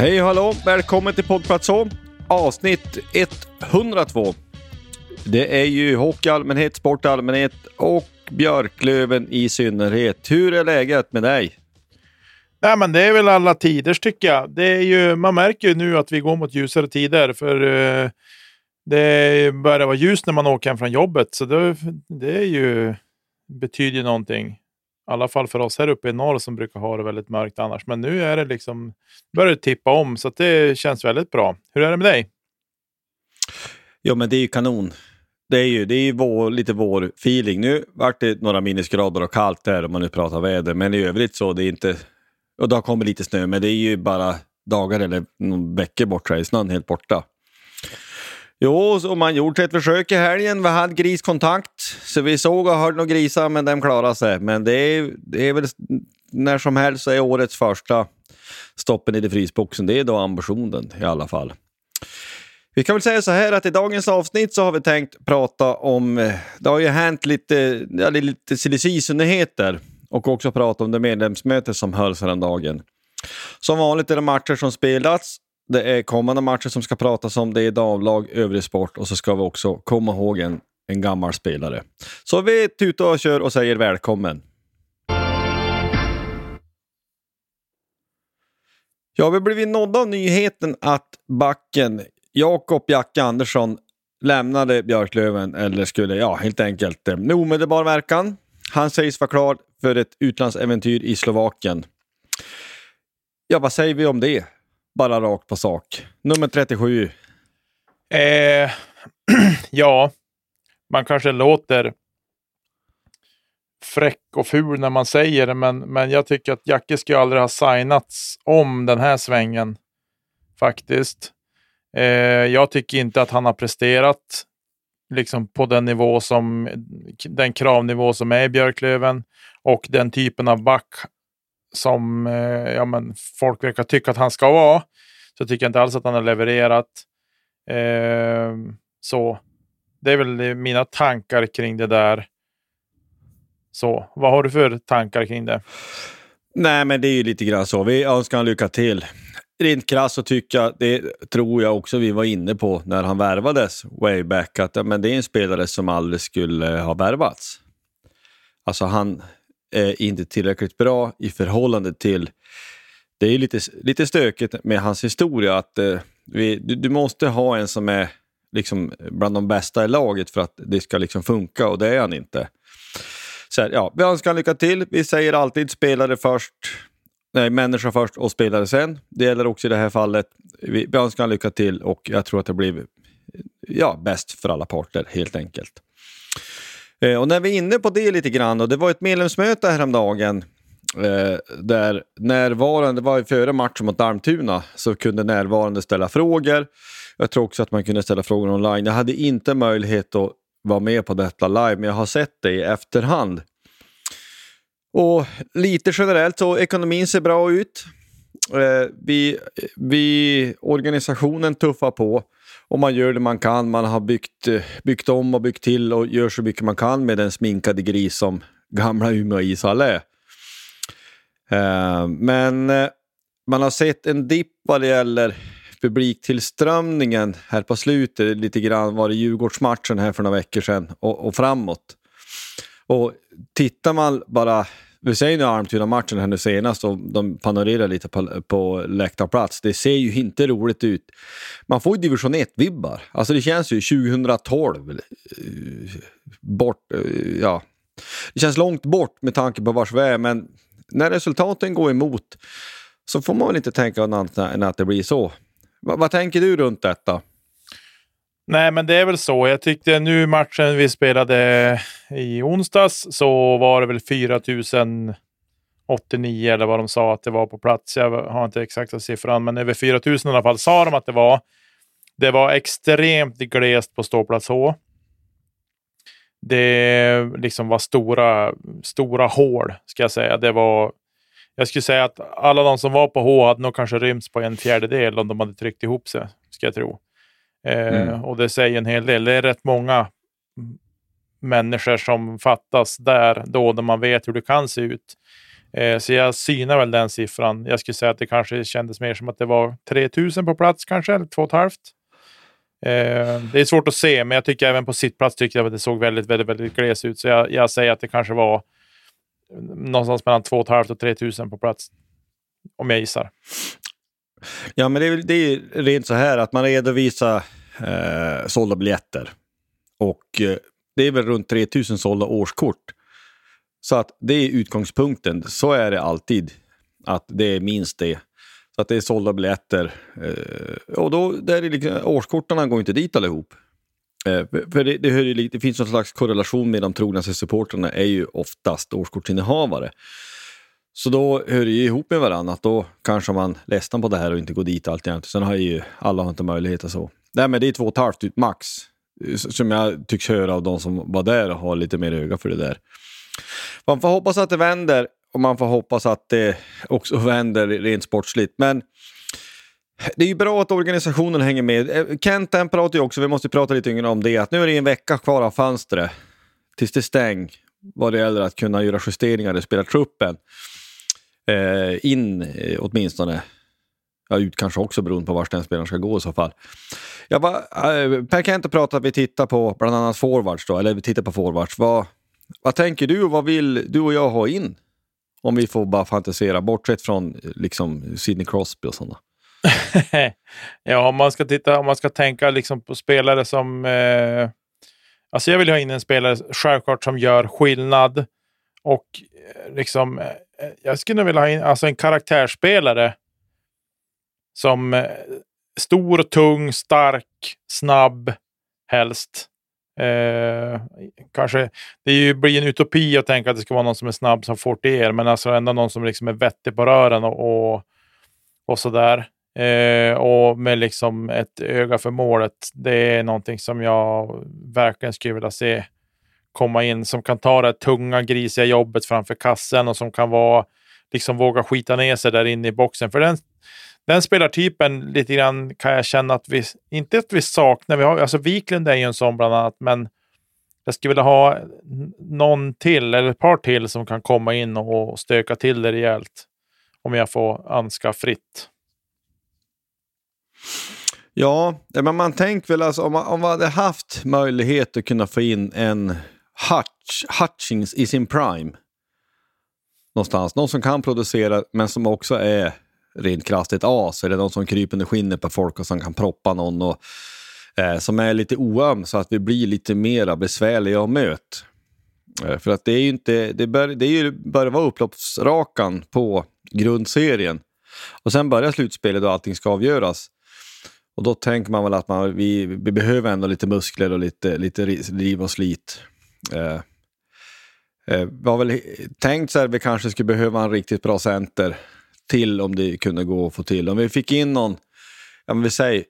Hej och hallå! Välkommen till Poddplats H, avsnitt 102. Det är ju hockey i allmänhet, sport i allmänhet och Björklöven i synnerhet. Hur är läget med dig? Nej, men det är väl alla tiders tycker jag. Det är ju, man märker ju nu att vi går mot ljusare tider. För uh, det börjar vara ljust när man åker hem från jobbet. Så det, det är ju, betyder ju någonting. I alla fall för oss här uppe i norr som brukar ha det väldigt mörkt annars. Men nu är det liksom, börjar det tippa om så det känns väldigt bra. Hur är det med dig? Jo, men det är ju kanon. Det är ju, det är ju vår, lite vår feeling. Nu vart det några minusgrader och kallt där om man nu pratar väder, men i övrigt så det är inte... Och det har kommit lite snö, men det är ju bara dagar eller veckor bort så är snön helt borta. Jo, så man gjorde ett försök i helgen. Vi hade griskontakt, så vi såg och hörde några grisar, men de klarade sig. Men det är, det är väl när som helst så är årets första stoppen i det frysboxen. Det är då ambitionen i alla fall. Vi kan väl säga så här att i dagens avsnitt så har vi tänkt prata om, eh, det har ju hänt lite, ja, det är lite silly och också prata om det medlemsmöte som hölls häromdagen. Som vanligt är det matcher som spelats det är kommande matcher som ska pratas om. Det är damlag, övrig sport och så ska vi också komma ihåg en, en gammal spelare. Så vi tutar och kör och säger välkommen. Ja, vi har blivit nådda av nyheten att backen Jakob Jacke Andersson lämnade Björklöven, eller skulle, ja helt enkelt eh, med omedelbar verkan. Han sägs vara klar för ett utlandsäventyr i Slovakien. Ja, vad säger vi om det? Bara rakt på sak. Nummer 37. Eh, ja, man kanske låter fräck och ful när man säger det, men, men jag tycker att Jacke skulle aldrig ha signats om den här svängen. Faktiskt. Eh, jag tycker inte att han har presterat liksom på den nivå som den kravnivå som är i Björklöven och den typen av back som eh, ja, men folk verkar tycka att han ska vara, så tycker jag inte alls att han har levererat. Eh, så det är väl mina tankar kring det där. Så vad har du för tankar kring det? Nej, men det är ju lite grann så. Vi önskar honom lycka till. Rent krasst så tycker jag, det tror jag också vi var inne på när han värvades way back, att men det är en spelare som aldrig skulle ha värvats. Alltså han, är inte tillräckligt bra i förhållande till... Det är lite, lite stökigt med hans historia. att eh, vi, du, du, måste ha en som är liksom bland de bästa i laget för att det ska liksom funka och det är han inte. Så här, ja, vi önskar lycka till. Vi säger alltid spelare först, nej, människa först och spelare sen. Det gäller också i det här fallet. Vi, vi önskar lycka till och jag tror att det blir ja, bäst för alla parter helt enkelt. Eh, och när vi är inne på det lite grann, och det var ett medlemsmöte häromdagen eh, där närvarande, det var före matchen mot Almtuna, så kunde närvarande ställa frågor. Jag tror också att man kunde ställa frågor online. Jag hade inte möjlighet att vara med på detta live, men jag har sett det i efterhand. Och lite generellt så ekonomin ser bra ut. Eh, vi, vi, organisationen tuffar på och man gör det man kan. Man har byggt, eh, byggt om och byggt till och gör så mycket man kan med den sminkade gris som gamla Umeå ishall är. Eh, men eh, man har sett en dipp vad det gäller publiktillströmningen här på slutet. Lite grann var det Djurgårdsmatchen här för några veckor sedan och, och framåt. Och tittar man bara vi säger nu Almtuna-matchen här nu senast och de panorerar lite på, på läktarplats. Det ser ju inte roligt ut. Man får ju division 1-vibbar. Alltså det känns ju 2012. Eh, bort, eh, ja. Det känns långt bort med tanke på vars vi är, men när resultaten går emot så får man väl inte tänka annat än att det blir så. Va, vad tänker du runt detta? Nej, men det är väl så. Jag tyckte nu matchen vi spelade i onsdags så var det väl 4089 eller vad de sa att det var på plats. Jag har inte exakta siffran, men över 4000 i alla fall sa de att det var. Det var extremt glest på ståplats H. Det liksom var stora, stora hål, ska jag säga. Det var, jag skulle säga att alla de som var på H hade nog kanske rymts på en fjärdedel om de hade tryckt ihop sig, ska jag tro. Eh, mm. Och det säger en hel del. Det är rätt många människor som fattas där då, när man vet hur det kan se ut. Eh, så jag synar väl den siffran. Jag skulle säga att det kanske kändes mer som att det var 3000 på plats kanske, eller 2 500. Eh, det är svårt att se, men jag tycker även på sittplats tycker jag att det såg väldigt, väldigt, väldigt gles ut. Så jag, jag säger att det kanske var någonstans mellan 2 500 och 3000 på plats. Om jag gissar. Ja, men det är, det är rent så här att man redovisar eh, sålda biljetter. Och eh, det är väl runt 3000 sålda årskort. Så att det är utgångspunkten. Så är det alltid. Att det är minst det. Så att det är sålda biljetter. Eh, och då där är liksom, årskortarna går inte dit allihop. Eh, för det, det, det finns någon slags korrelation med de trognaste supportrarna är ju oftast årskortsinnehavare. Så då hör det ju ihop med varandra. Att då kanske man ledsnar på det här och inte går dit allt jämt. Sen har ju alla har inte möjlighet och så. Nej, men det är två och ett halvt ut max. Som jag tycks höra av de som var där och har lite mer öga för det där. Man får hoppas att det vänder och man får hoppas att det också vänder rent sportsligt. Men det är ju bra att organisationen hänger med. Eh, Kent pratar ju också, vi måste prata lite yngre om det, att nu är det en vecka kvar av fönstret tills det stäng vad det gäller att kunna göra justeringar i spelartruppen eh, in eh, åtminstone. Ja, ut kanske också beroende på var den spelaren ska gå i så fall. Jag bara, eh, per Kent inte prata att vi tittar på bland annat forwards då, eller vi tittar på forwards. Vad, vad tänker du och vad vill du och jag ha in? Om vi får bara fantisera, bortsett från liksom Sidney Crosby och sådana. ja, om man ska titta, om man ska tänka liksom på spelare som... Eh, alltså jag vill ha in en spelare självklart som gör skillnad och eh, liksom eh, Eh, jag skulle vilja ha in alltså en karaktärsspelare som eh, stor, tung, stark, snabb helst. Eh, kanske, det ju, blir en utopi att tänka att det ska vara någon som är snabb som Fortier, men alltså ändå någon som liksom är vettig på rören och, och, och sådär. Eh, och med liksom ett öga för målet. Det är någonting som jag verkligen skulle vilja se komma in som kan ta det tunga grisiga jobbet framför kassen och som kan vara liksom våga skita ner sig där inne i boxen. För den, den spelartypen lite grann kan jag känna att vi, inte att vi saknar, vi har, alltså Wiklund är ju en sån bland annat, men jag skulle vilja ha någon till eller ett par till som kan komma in och stöka till det rejält. Om jag får önska fritt. Ja, men man tänker väl alltså om man, om man hade haft möjlighet att kunna få in en Hutch, Hutchings i sin prime. Någonstans. Någon som kan producera men som också är rent krasst ett as. Eller någon som kryper under skinnet på folk och som kan proppa någon. Och, eh, som är lite oöm så att vi blir lite mera besvärliga att möta. Eh, för att det är ju inte, det, bör, det är ju, börjar vara upploppsrakan på grundserien. Och sen börjar slutspelet och allting ska avgöras. Och då tänker man väl att man, vi, vi behöver ändå lite muskler och lite, lite riv och slit. Eh, eh, var vi har väl tänkt så här, vi kanske skulle behöva en riktigt bra center till om det kunde gå att få till. Om vi fick in någon, ja men vi säger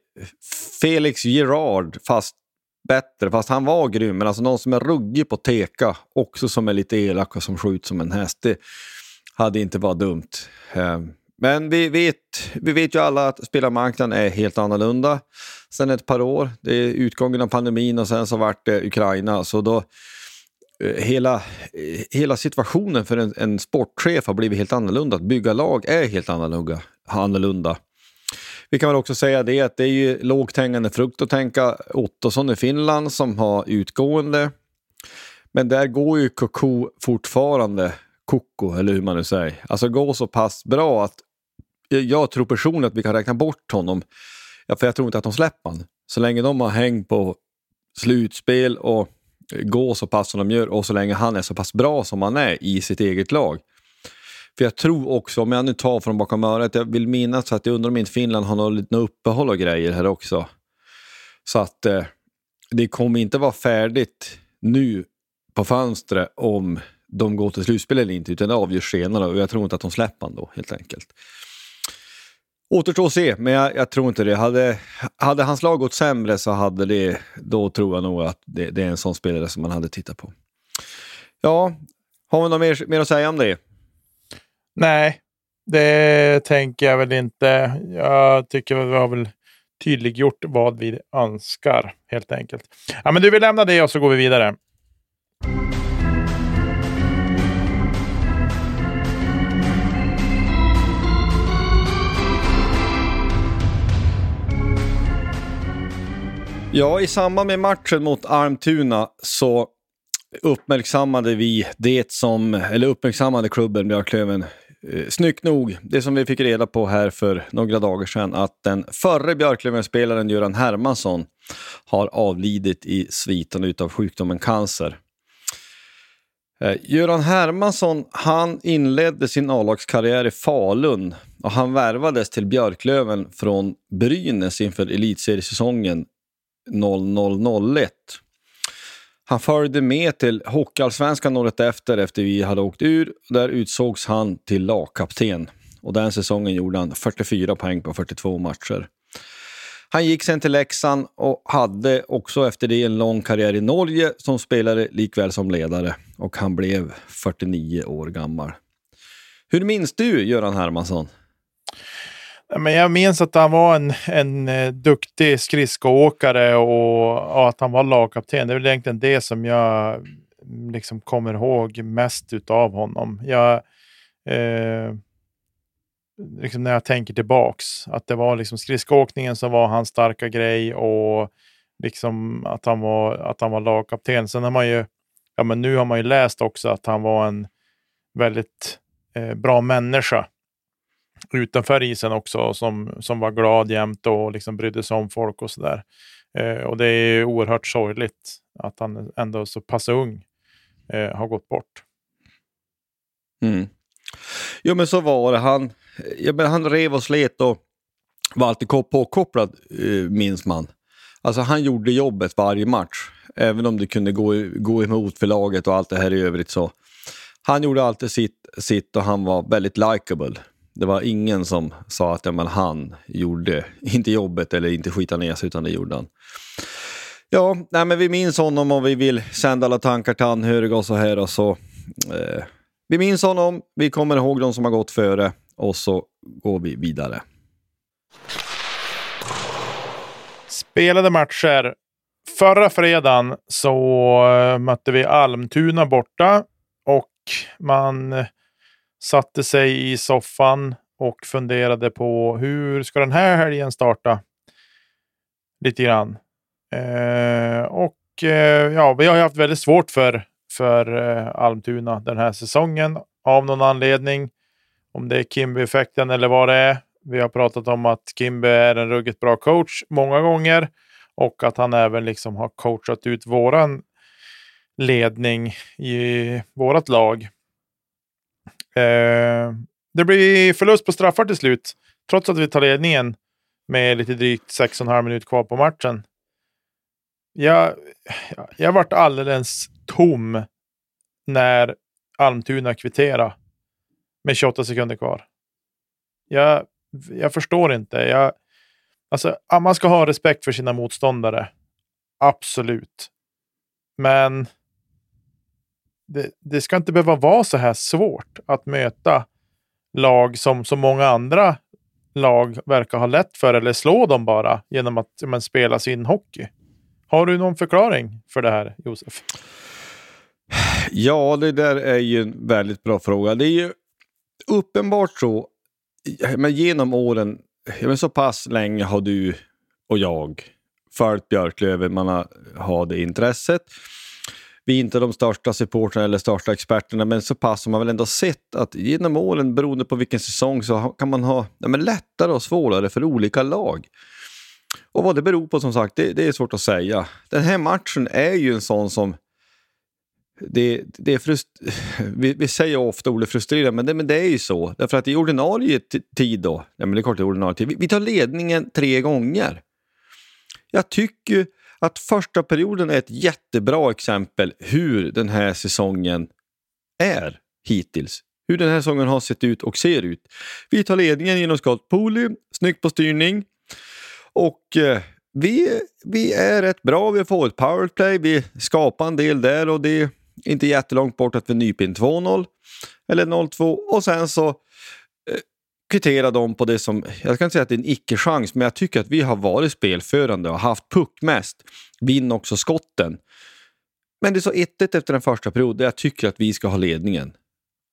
Felix Gerard fast bättre, fast han var grym, men alltså någon som är ruggig på teka, också som är lite elak och som skjuter som en häst, det hade inte varit dumt. Eh, men vi vet, vi vet ju alla att spelarmarknaden är helt annorlunda sen ett par år. Det är utgången av pandemin och sen så vart det Ukraina. Så då, Eh, hela, eh, hela situationen för en, en sportchef har blivit helt annorlunda. Att bygga lag är helt annorlunda. annorlunda. Vi kan väl också säga det att det är ju lågt hängande frukt att tänka Ottosson i Finland som har utgående. Men där går ju Koko fortfarande, Koko eller hur man nu säger, alltså går så pass bra att jag tror personligen att vi kan räkna bort honom. Ja, för jag tror inte att de släpper honom. Så länge de har häng på slutspel och gå så pass som de gör och så länge han är så pass bra som han är i sitt eget lag. För jag tror också, om jag nu tar från bakom örat, jag vill minnas att jag undrar om inte Finland har något litet uppehåll och grejer här också. Så att eh, det kommer inte vara färdigt nu på fönstret om de går till slutspel eller inte, utan det avgörs senare och jag tror inte att de släpper honom då helt enkelt. Återstår att se, men jag, jag, tror inte det. Hade, hade hans lag gått sämre så hade det, då tror jag nog att det, det, är en sån spelare som man hade tittat på. Ja, har vi något mer, mer att säga om det? Nej, det tänker jag väl inte. Jag tycker vi har väl tydliggjort vad vi önskar helt enkelt. Ja, men du, vill lämna det och så går vi vidare. Ja, i samband med matchen mot Almtuna så uppmärksammade vi det som, eller uppmärksammade klubben Björklöven eh, snyggt nog, det som vi fick reda på här för några dagar sedan, att den förre Björklöven-spelaren Göran Hermansson har avlidit i sviten utav sjukdomen cancer. Eh, Göran Hermansson han inledde sin A-lagskarriär i Falun och han värvades till Björklöven från Brynäs inför elitseriesäsongen 0001. Han följde med till Hockeyallsvenskan året efter, efter vi hade åkt ur. Där utsågs han till lagkapten. Och den säsongen gjorde han 44 poäng på 42 matcher. Han gick sen till Leksand och hade också efter det en lång karriär i Norge som spelare likväl som ledare. Och han blev 49 år gammal. Hur minns du Göran Hermansson? Men jag minns att han var en, en eh, duktig skridskoåkare och, och, att han var lagkapten. Det är väl egentligen det som jag mm, liksom kommer ihåg mest utav honom. Jag, eh, liksom när jag tänker tillbaks, att det var liksom skridskoåkningen som var hans starka grej och liksom att han var, att han var lagkapten. Sen har man ju, ja men nu har man ju läst också att han var en väldigt eh, bra människa utanför isen också som, som var glad jämt och liksom brydde sig om folk och sådär. Eh, och det är oerhört sorgligt att han ändå så pass ung eh, har gått bort. Mm. Jo men så var det. Han, ja, men han rev och slet och var alltid påkopplad eh, minns man. Alltså han gjorde jobbet varje match. Även om det kunde gå, gå emot för laget och allt det här i övrigt så. Han gjorde alltid sitt, sitt och han var väldigt likable. Det var ingen som sa att ja, men han gjorde, inte jobbet eller inte skita ner sig, utan det gjorde han. Ja, nej, men vi minns honom och vi vill sända alla tankar till anhöriga och så här. Och så, eh, vi minns honom, vi kommer ihåg de som har gått före och så går vi vidare. Spelade matcher. Förra fredagen så eh, mötte vi Almtuna borta och man satte sig i soffan och funderade på hur ska den här helgen starta? Lite grann. Eh, och eh, ja, vi har haft väldigt svårt för, för eh, Almtuna den här säsongen av någon anledning. Om det är Kimby-effekten eller vad det är. Vi har pratat om att Kimby är en ruggigt bra coach många gånger och att han även liksom har coachat ut våran ledning i vårt lag. Eh, det blir förlust på straffar till slut, trots att vi tar ledningen med lite drygt 6,5 minuter kvar på matchen. Jag, jag vart alldeles tom när Almtuna kvitterade med 28 sekunder kvar. Jag, jag förstår inte. Jag, alltså, man ska ha respekt för sina motståndare. Absolut. Men det, det, ska inte behöva vara så här svårt att möta lag som så många andra lag verkar ha lätt för eller slå dem bara genom att men, spela sin hockey. Har du någon förklaring för det här, Josef? Ja, det där är ju en väldigt bra fråga. Det är ju uppenbart så, men genom åren, men så pass länge har du och jag följt Björklöven, man har, har det intresset. Vi är inte de största supportrarna eller största experterna, men så pass har man väl ändå sett att genom åren, beroende på vilken säsong, så kan man ha ja, men lättare och svårare för olika lag. Och vad det beror på som sagt, det, det är svårt att säga. Den här matchen är ju en sån som det, det är frust vi, vi, säger ofta ordet frustrerande, men det, men det är ju så. Därför att i ordinarie tid då, ja, men det är klart det är ordinarie tid, vi, vi tar ledningen tre gånger. Jag tycker att första perioden är ett jättebra exempel hur den här säsongen är hittills. Hur den här säsongen har sett ut och ser ut. Vi tar ledningen genom Scott Pooley, snyggt på styrning. Och eh, vi, vi är rätt bra, vi får ett powerplay, vi skapar en del där och det är inte jättelångt bort att vi nyper in 2-0 eller 0-2 och sen så kvittera dem på det som, jag kan inte säga att det är en icke-chans, men jag tycker att vi har varit spelförande och haft puck mest. Vinn också skotten. Men det är så 1 efter den första perioden jag tycker att vi ska ha ledningen.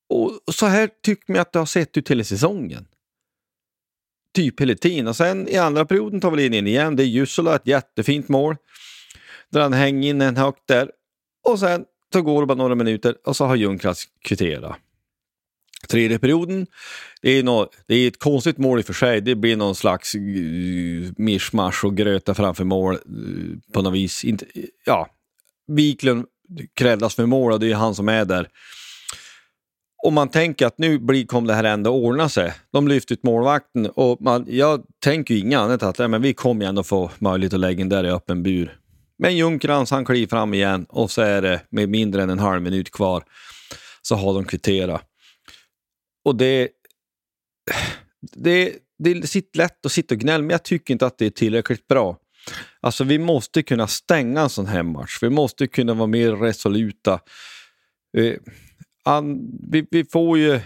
Och så här tycker jag att det har sett ut hela säsongen. Typ hela tiden. Och sen i andra perioden tar vi ledningen igen. Det är Jussola, ett jättefint mål. Där han hänger in en högt där. Och sen så går det bara några minuter och så har Ljungkratz kvitterat. Tredje perioden, det är, något, det är ett konstigt mål i och för sig. Det blir någon slags uh, mischmasch och gröta framför mål uh, på något vis. Inte, ja, Wiklund krävdas för mål och det är han som är där. Och man tänker att nu blir, kommer det här ändå ordna sig. De lyfter ut målvakten och man, jag tänker ju inget annat att men vi kommer ändå få möjlighet att lägga in där i öppen bur. Men Junkrans han kliver fram igen och så är det med mindre än en halv minut kvar så har de kvitterat. Och det, det, det är lätt att sitta och gnälla, men jag tycker inte att det är tillräckligt bra. Alltså vi måste kunna stänga en sån här match. Vi måste kunna vara mer resoluta. Vi, vi, vi får ju...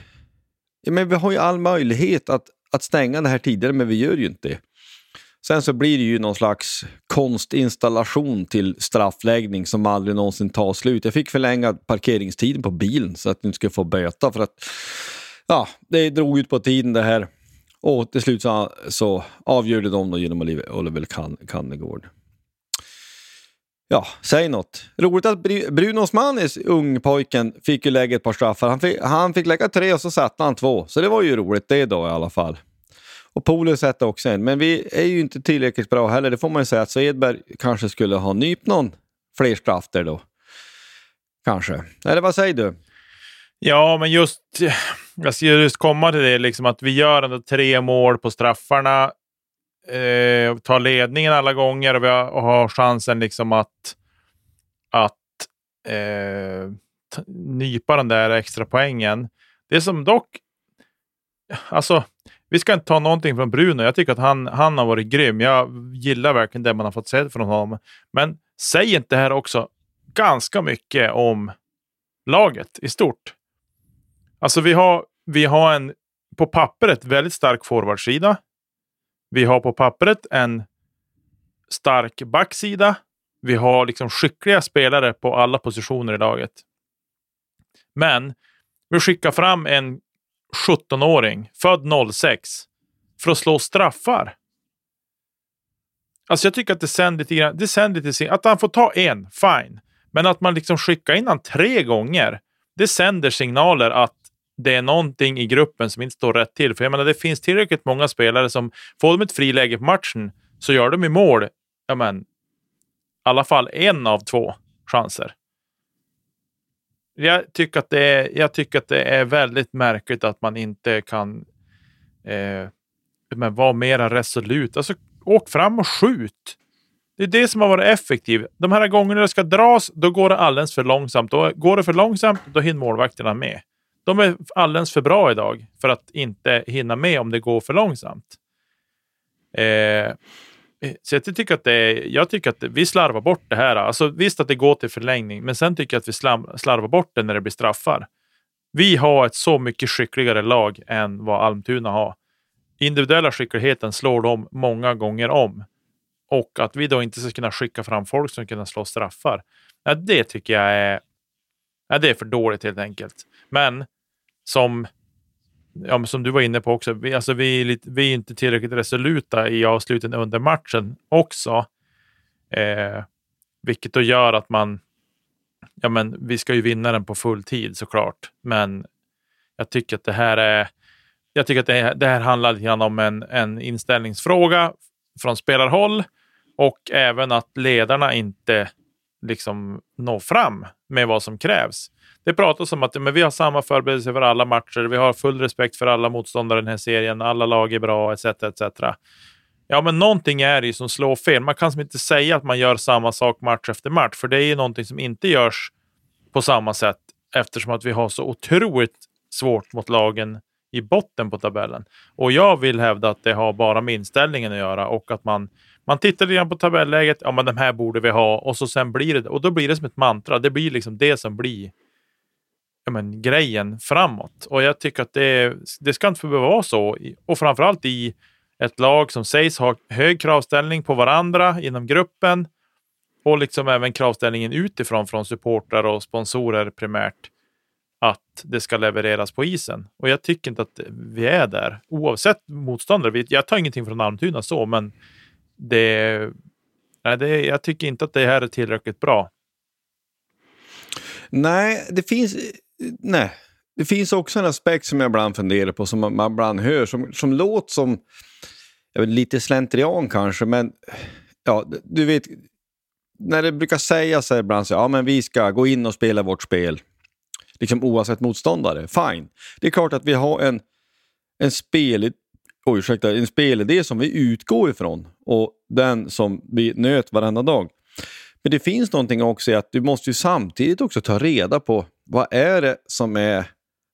Men vi har ju all möjlighet att, att stänga det här tidigare, men vi gör ju inte det. Sen så blir det ju någon slags konstinstallation till straffläggning som aldrig någonsin tar slut. Jag fick förlänga parkeringstiden på bilen så att jag inte skulle få böta för att ja, det drog ut på tiden det här. Och till slut så, så avgjorde de då genom Oliver Kannegård. Ja, säg något. Roligt att Bruno Osmanis, ungpojken, fick ju lägga ett par straffar. Han fick, han fick lägga tre och så satte han två. Så det var ju roligt det då i alla fall. Och Polo sätter också en. Men vi är ju inte tillräckligt bra heller, det får man ju säga. Så Edberg kanske skulle ha nypt någon fler straff där då. Kanske. Eller vad säger du? Ja, men just, jag ska just komma till det, liksom att vi gör ändå tre mål på straffarna. Eh, tar ledningen alla gånger och vi har, och har chansen liksom att, att eh, nypa den där extra poängen. Det som dock, alltså vi ska inte ta någonting från Bruno. Jag tycker att han, han har varit grym. Jag gillar verkligen det man har fått se från honom. Men säg inte det här också ganska mycket om laget i stort? Alltså vi har, vi har en på pappret väldigt stark forwardsida. Vi har på pappret en stark backsida. Vi har liksom skickliga spelare på alla positioner i laget. Men vi skickar fram en 17-åring, född 06, för att slå straffar. Alltså jag tycker att det sänder lite grann, det sänder lite, att han får ta en, fine. Men att man liksom skickar in han tre gånger, det sänder signaler att det är någonting i gruppen som inte står rätt till. För jag menar, det finns tillräckligt många spelare som får de ett friläge på matchen så gör de i mål, ja men, i alla fall en av två chanser. Jag tycker, att det är, jag tycker att det är väldigt märkligt att man inte kan eh, men vara mera resolut. Alltså, åk fram och skjut. Det är det som har varit effektivt. De här gångerna det ska dras, då går det alldeles för långsamt. Då går det för långsamt, då hinner målvakterna med. De är alldeles för bra idag för att inte hinna med om det går för långsamt. Eh, så jag tycker att det är, jag tycker att vi slarvar bort det här. Alltså visst att det går till förlängning, men sen tycker jag att vi slarvar bort det när det blir straffar. Vi har ett så mycket skickligare lag än vad Almtuna har. Individuella skickligheten slår dem många gånger om. Och att vi då inte ska kunna skicka fram folk som kan slå straffar. Ja, det tycker jag är, ja, det är för dåligt helt enkelt. Men som, ja, som du var inne på också, vi, alltså vi, är, lite, vi är inte tillräckligt resoluta i avsluten under matchen också. Eh, vilket då gör att man, ja men vi ska ju vinna den på full tid såklart. Men jag tycker att det här är, jag tycker att det, här, det här handlar lite grann om en, en inställningsfråga från spelarhåll och även att ledarna inte liksom nå fram med vad som krävs. Det pratas om att men vi har samma förberedelse för alla matcher. Vi har full respekt för alla motståndare i den här serien. Alla lag är bra, etc. etc. Ja, men någonting är det ju som slår fel. Man kan som inte säga att man gör samma sak match efter match, för det är ju någonting som inte görs på samma sätt eftersom att vi har så otroligt svårt mot lagen i botten på tabellen. Och jag vill hävda att det har bara med inställningen att göra och att man man tittar lite grann på tabelläget. Ja, men de här borde vi ha och så sen blir det och då blir det som ett mantra. Det blir liksom det som blir ja, men, grejen framåt. Och jag tycker att det, det ska inte behöva vara så. Och framförallt i ett lag som sägs ha hög kravställning på varandra inom gruppen och liksom även kravställningen utifrån från supportrar och sponsorer primärt att det ska levereras på isen. Och jag tycker inte att vi är där oavsett motståndare. Jag tar ingenting från Almtuna så, men det, nej, det, jag tycker inte att det här är tillräckligt bra. Nej, det finns, nej. det finns också en aspekt som jag ibland funderar på, som man, ibland hör, som, som låter som jag vet, lite slentrian kanske, men ja, du vet, när det brukar sägas ibland så ja men vi ska gå in och spela vårt spel, liksom oavsett motståndare, fine. Det är klart att vi har en, en spel, oh, ursäkta, en spelidé som vi utgår ifrån och den som vi nöt varenda dag. Men det finns någonting också i att du måste ju samtidigt också ta reda på vad är det som är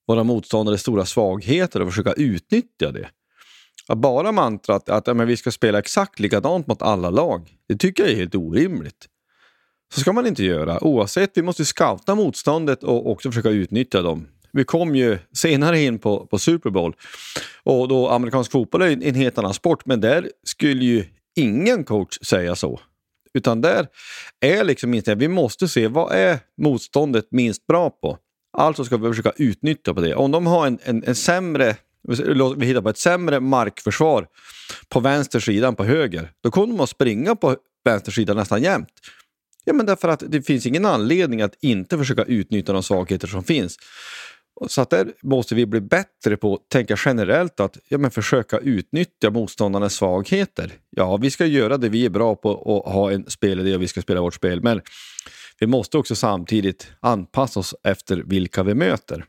våra motståndares stora svagheter och försöka utnyttja det. Att bara mantrat att ja, men vi ska spela exakt likadant mot alla lag, det tycker jag är helt orimligt. Så ska man inte göra. Oavsett, vi måste scouta motståndet och också försöka utnyttja dem. Vi kom ju senare in på, på Super Bowl och då amerikansk fotboll är en helt annan sport, men där skulle ju ingen coach säga så. Utan där är liksom inte, vi måste se vad är motståndet minst bra på. Alltså ska vi försöka utnyttja på det. Om de har en, en, en sämre, vi hittar på ett sämre markförsvar på vänster sida än på höger, då kommer de att springa på vänster sida nästan jämt. Ja, men därför att det finns ingen anledning att inte försöka utnyttja de svagheter som finns. Så att där måste vi bli bättre på att tänka generellt att ja, men försöka utnyttja motståndarnas svagheter. Ja, vi ska göra det vi är bra på och ha en spelidé och vi ska spela vårt spel. Men vi måste också samtidigt anpassa oss efter vilka vi möter.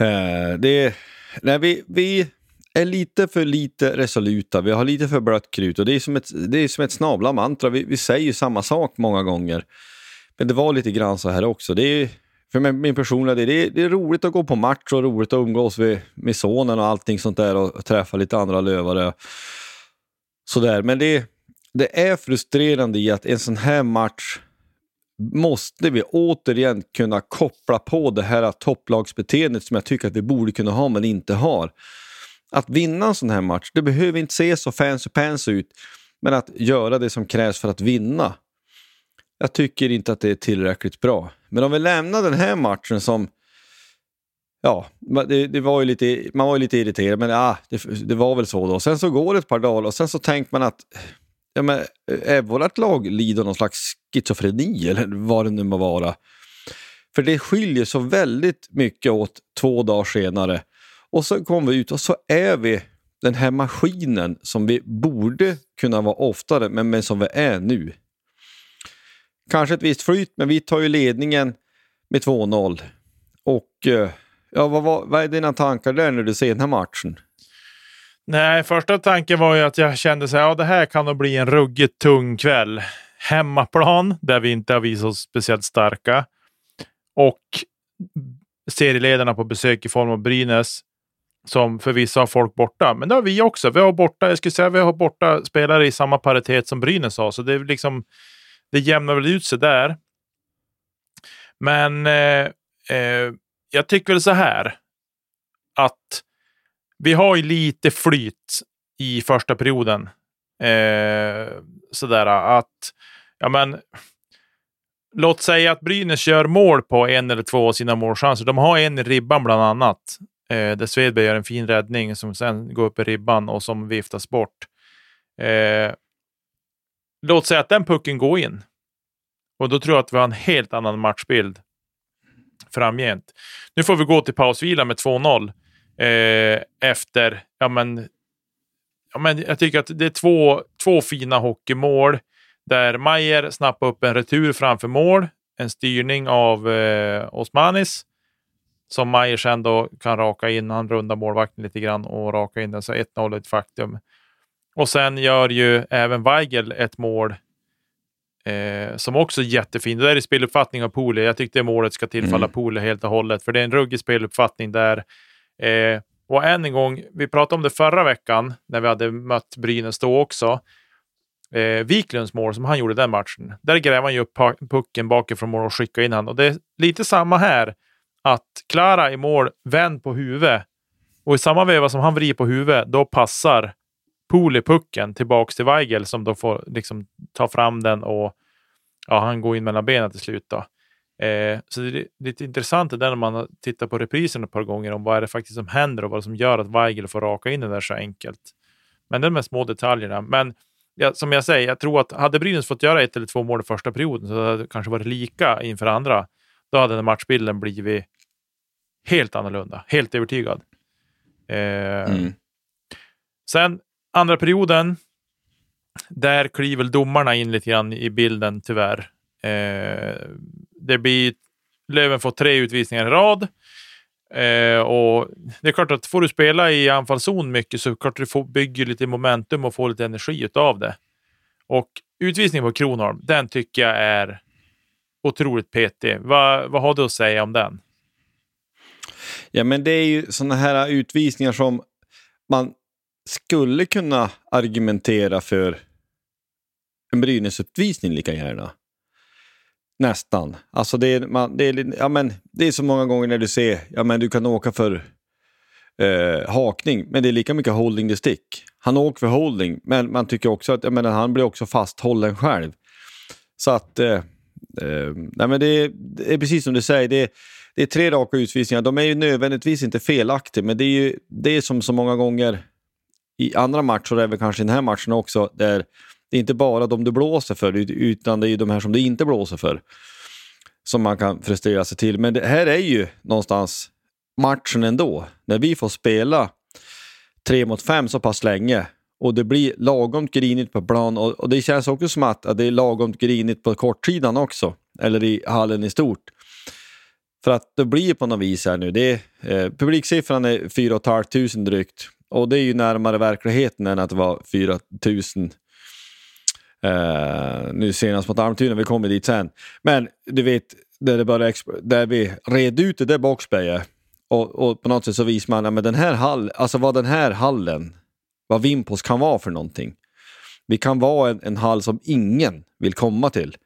Eh, det, nej, vi, vi är lite för lite resoluta, vi har lite för blött krut och det är som ett, det är som ett snabla mantra. Vi, vi säger samma sak många gånger. Men det var lite grann så här också. Det är, för min, min personliga det är, det är roligt att gå på match och roligt att umgås med, med sonen och allting sånt där och träffa lite andra lövare. Sådär, men det, det är frustrerande i att en sån här match måste vi återigen kunna koppla på det här topplagsbeteendet som jag tycker att vi borde kunna ha men inte har. Att vinna en sån här match, det behöver inte se så fancy pants ut, men att göra det som krävs för att vinna. Jag tycker inte att det är tillräckligt bra. Men om vi lämnar den här matchen som Ja, det, det, var ju lite, man var ju lite irriterad, men ja, det, det, var väl så då. Sen så går det ett par dagar och sen så tänker man att ja, men, är vårt lag lider någon slags schizofreni eller vad det nu må vara. För det skiljer så väldigt mycket åt två dagar senare. Och så kommer vi ut och så är vi den här maskinen som vi borde kunna vara oftare, men, men som vi är nu kanske ett visst flyt, men vi tar ju ledningen med 2-0. Och eh, ja, vad, vad, vad är dina tankar där när du ser den här matchen? Nej, första tanken var ju att jag kände att ja, det här kan nog bli en ruggigt tung kväll. Hemmaplan, där vi inte har visat oss speciellt starka. Och serieledarna på besök i form av Brynäs, som förvisso har folk borta. Men det har vi också. Vi har borta, jag skulle säga vi har borta spelare i samma paritet som Brynäs har, så det är liksom det jämnar väl ut sig där. Men eh, eh, jag tycker väl så här att vi har ju lite flyt i första perioden. Eh, sådär att, ja men, låt säga att Brynäs gör mål på en eller två av sina målchanser. De har en i ribban bland annat, eh, där Svedberg gör en fin räddning som sen går upp i ribban och som viftas bort. Eh, låt säga att den pucken går in. Och då tror jag att vi har en helt annan matchbild framgent. Nu får vi gå till pausvila med 2-0 eh, efter, ja men, ja men jag tycker att det är två, två fina hockeymål där Mayer snappar upp en retur framför mål, en styrning av eh, Osmanis som Mayer sen då kan raka in. Han rundar målvakten lite grann och raka in den, så 1-0 är ett faktum. Och sen gör ju även Weigel ett mål Eh, som också är jättefin. Det där är speluppfattning av Pole. Jag tyckte målet ska tillfalla mm. Pole helt och hållet, för det är en ruggig speluppfattning där. Eh, och än en gång, vi pratade om det förra veckan när vi hade mött Brynäs då också. Eh, Wiklunds mål som han gjorde den matchen. Där gräver han ju upp pucken bakifrån mål och skickar in han. Och det är lite samma här. Att Klara i mål, vänd på huvudet. Och i samma veva som han vrider på huvudet, då passar Pool i pucken tillbaks till Weigel som då får liksom ta fram den och ja, han går in mellan benen till slut. Då. Eh, så det är lite intressant det där när man tittar på reprisen ett par gånger om vad är det faktiskt som händer och vad som gör att Weigel får raka in den där så enkelt. Men det är de små detaljerna. Men ja, som jag säger, jag tror att hade Brynäs fått göra ett eller två mål i första perioden så hade det kanske varit lika inför andra. Då hade den matchbilden blivit helt annorlunda. Helt övertygad. Eh, mm. Sen Andra perioden, där kliver domarna in lite grann i bilden tyvärr. Eh, det blir, Löven får tre utvisningar i rad. Eh, och Det är klart att får du spela i anfallszon mycket så klart du får bygger lite momentum och får lite energi av det. Och utvisningen på Kronholm, den tycker jag är otroligt petig. Va, vad har du att säga om den? Ja, men det är ju sådana här utvisningar som man skulle kunna argumentera för en Brynäs-uppvisning lika gärna. Nästan. Alltså det är, man, det, är, ja men, det är så många gånger när du ser, ja men du kan åka för eh, hakning, men det är lika mycket holding the stick. Han åker för holding, men man tycker också att ja, men han blir också fasthållen själv. Så att, eh, eh, nej men det är, det är, precis som du säger, det är, det är tre raka utvisningar. De är ju nödvändigtvis inte felaktiga, men det är ju det är som så många gånger i andra matcher, även kanske i den här matchen också, där det är inte bara de du blåser för, utan det är de här som du inte blåser för som man kan frustrera sig till. Men det här är ju någonstans matchen ändå. När vi får spela tre mot fem så pass länge och det blir lagom grinigt på plan och, och det känns också som att, att det är lagom grinigt på kortsidan också, eller i hallen i stort. För att det blir på något vis här nu, det är, eh, publiksiffran är 4 500 drygt och det är ju närmare verkligheten än att det var 4000 Uh, eh, nu senast mot Almtuna, vi kommer dit sen. Men du vet, där, det började där vi red ut det där boxplayet och, och, på något sätt så visar man men den här hall, alltså vad den här hallen, vad Vimpos kan vara för någonting. Vi kan vara en, en hall som ingen vill komma till.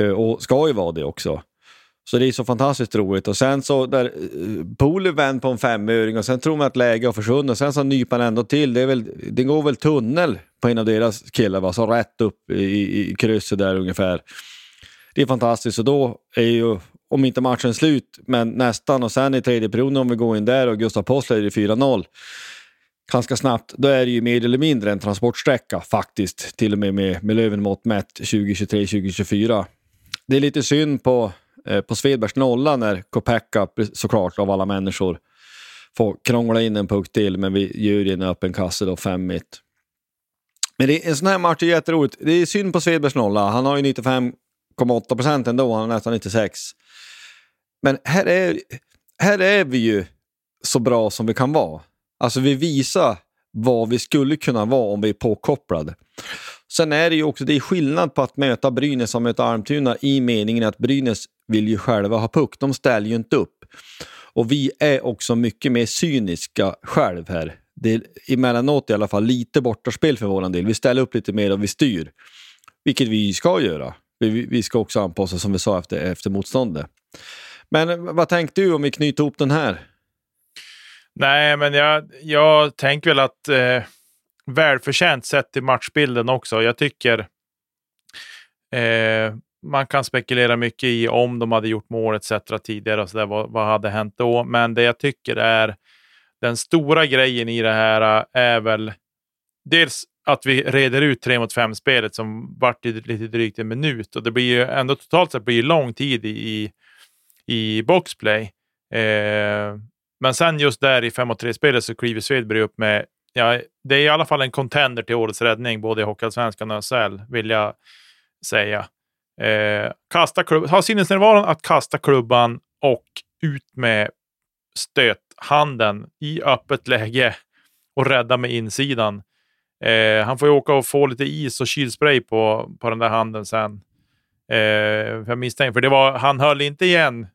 Uh, och ska ju vara det också. Så det är så fantastiskt roligt. Och sen så där eh, Poli vänd på en femöring och sen tror man att läget har försvunnit och sen så nyper han ändå till. Det, är väl, det går väl tunnel på en av deras killar, va? så rätt upp i, i krysset där ungefär. Det är fantastiskt och då är ju, om inte matchen slut, men nästan och sen i tredje perioden om vi går in där och Gustav Possler är 4-0 ganska snabbt, då är det ju mer eller mindre en transportsträcka faktiskt, till och med med, med Lövenmått mätt 2023-2024. Det är lite synd på Eh, på Svedbergs nolla när Kopecka såklart av alla människor, får krångla in en puck till, men vi gör en öppen kasse då, 5 mitt. Men det, en sån här match är jätteroligt. Det är synd på Svedbergs nolla. Han har ju 95,8 procent ändå, han har nästan 96. Men här är, här är vi ju så bra som vi kan vara. Alltså vi visar vad vi skulle kunna vara om vi är påkopplade. Sen är det ju också det är skillnad på att möta Brynäs och möta Almtuna i meningen att Brynäs vill ju själva ha puck. De ställer ju inte upp. Och vi är också mycket mer cyniska själv här. Det är emellanåt i alla fall lite bortaspel för vår del. Vi ställer upp lite mer och vi styr. Vilket vi ska göra. Vi, vi ska också anpassa som vi sa efter, efter motståndet. Men vad tänkte du om vi knyter ihop den här? Nej, men jag, jag tänker väl att eh, välförtjänt sett till matchbilden också. Jag tycker eh, man kan spekulera mycket i om de hade gjort mål etc. tidigare och så där, vad, vad hade hänt då? Men det jag tycker är den stora grejen i det här är väl dels att vi reder ut 3 mot 5-spelet som vart lite drygt en minut och det blir ju ändå totalt sett blir lång tid i, i boxplay. Eh, men sen just där i 5 3 spelet så kliver Svedberg upp med, ja, det är i alla fall en contender till årets räddning, både i Hockeyallsvenskan och SHL, vill jag säga. Eh, kasta klubb, ha sinnesnärvaron att kasta klubban och ut med stöthanden i öppet läge och rädda med insidan. Eh, han får ju åka och få lite is och kylspray på, på den där handen sen. Eh, jag misstänker, för det var, han höll inte igen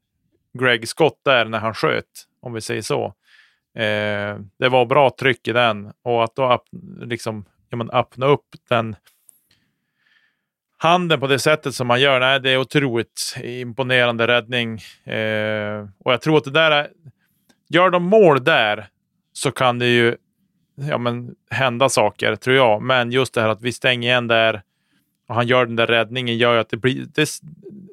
Greg Scott där när han sköt, om vi säger så. Eh, det var bra tryck i den och att då liksom, ja, men öppna upp den handen på det sättet som man gör, nej, det är otroligt imponerande räddning. Eh, och jag tror att det där är, gör de mål där så kan det ju ja, men, hända saker, tror jag. Men just det här att vi stänger igen där och han gör den där räddningen gör ju att det blir... Det,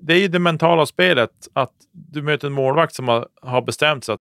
det är ju det mentala spelet, att du möter en målvakt som har, har bestämt sig att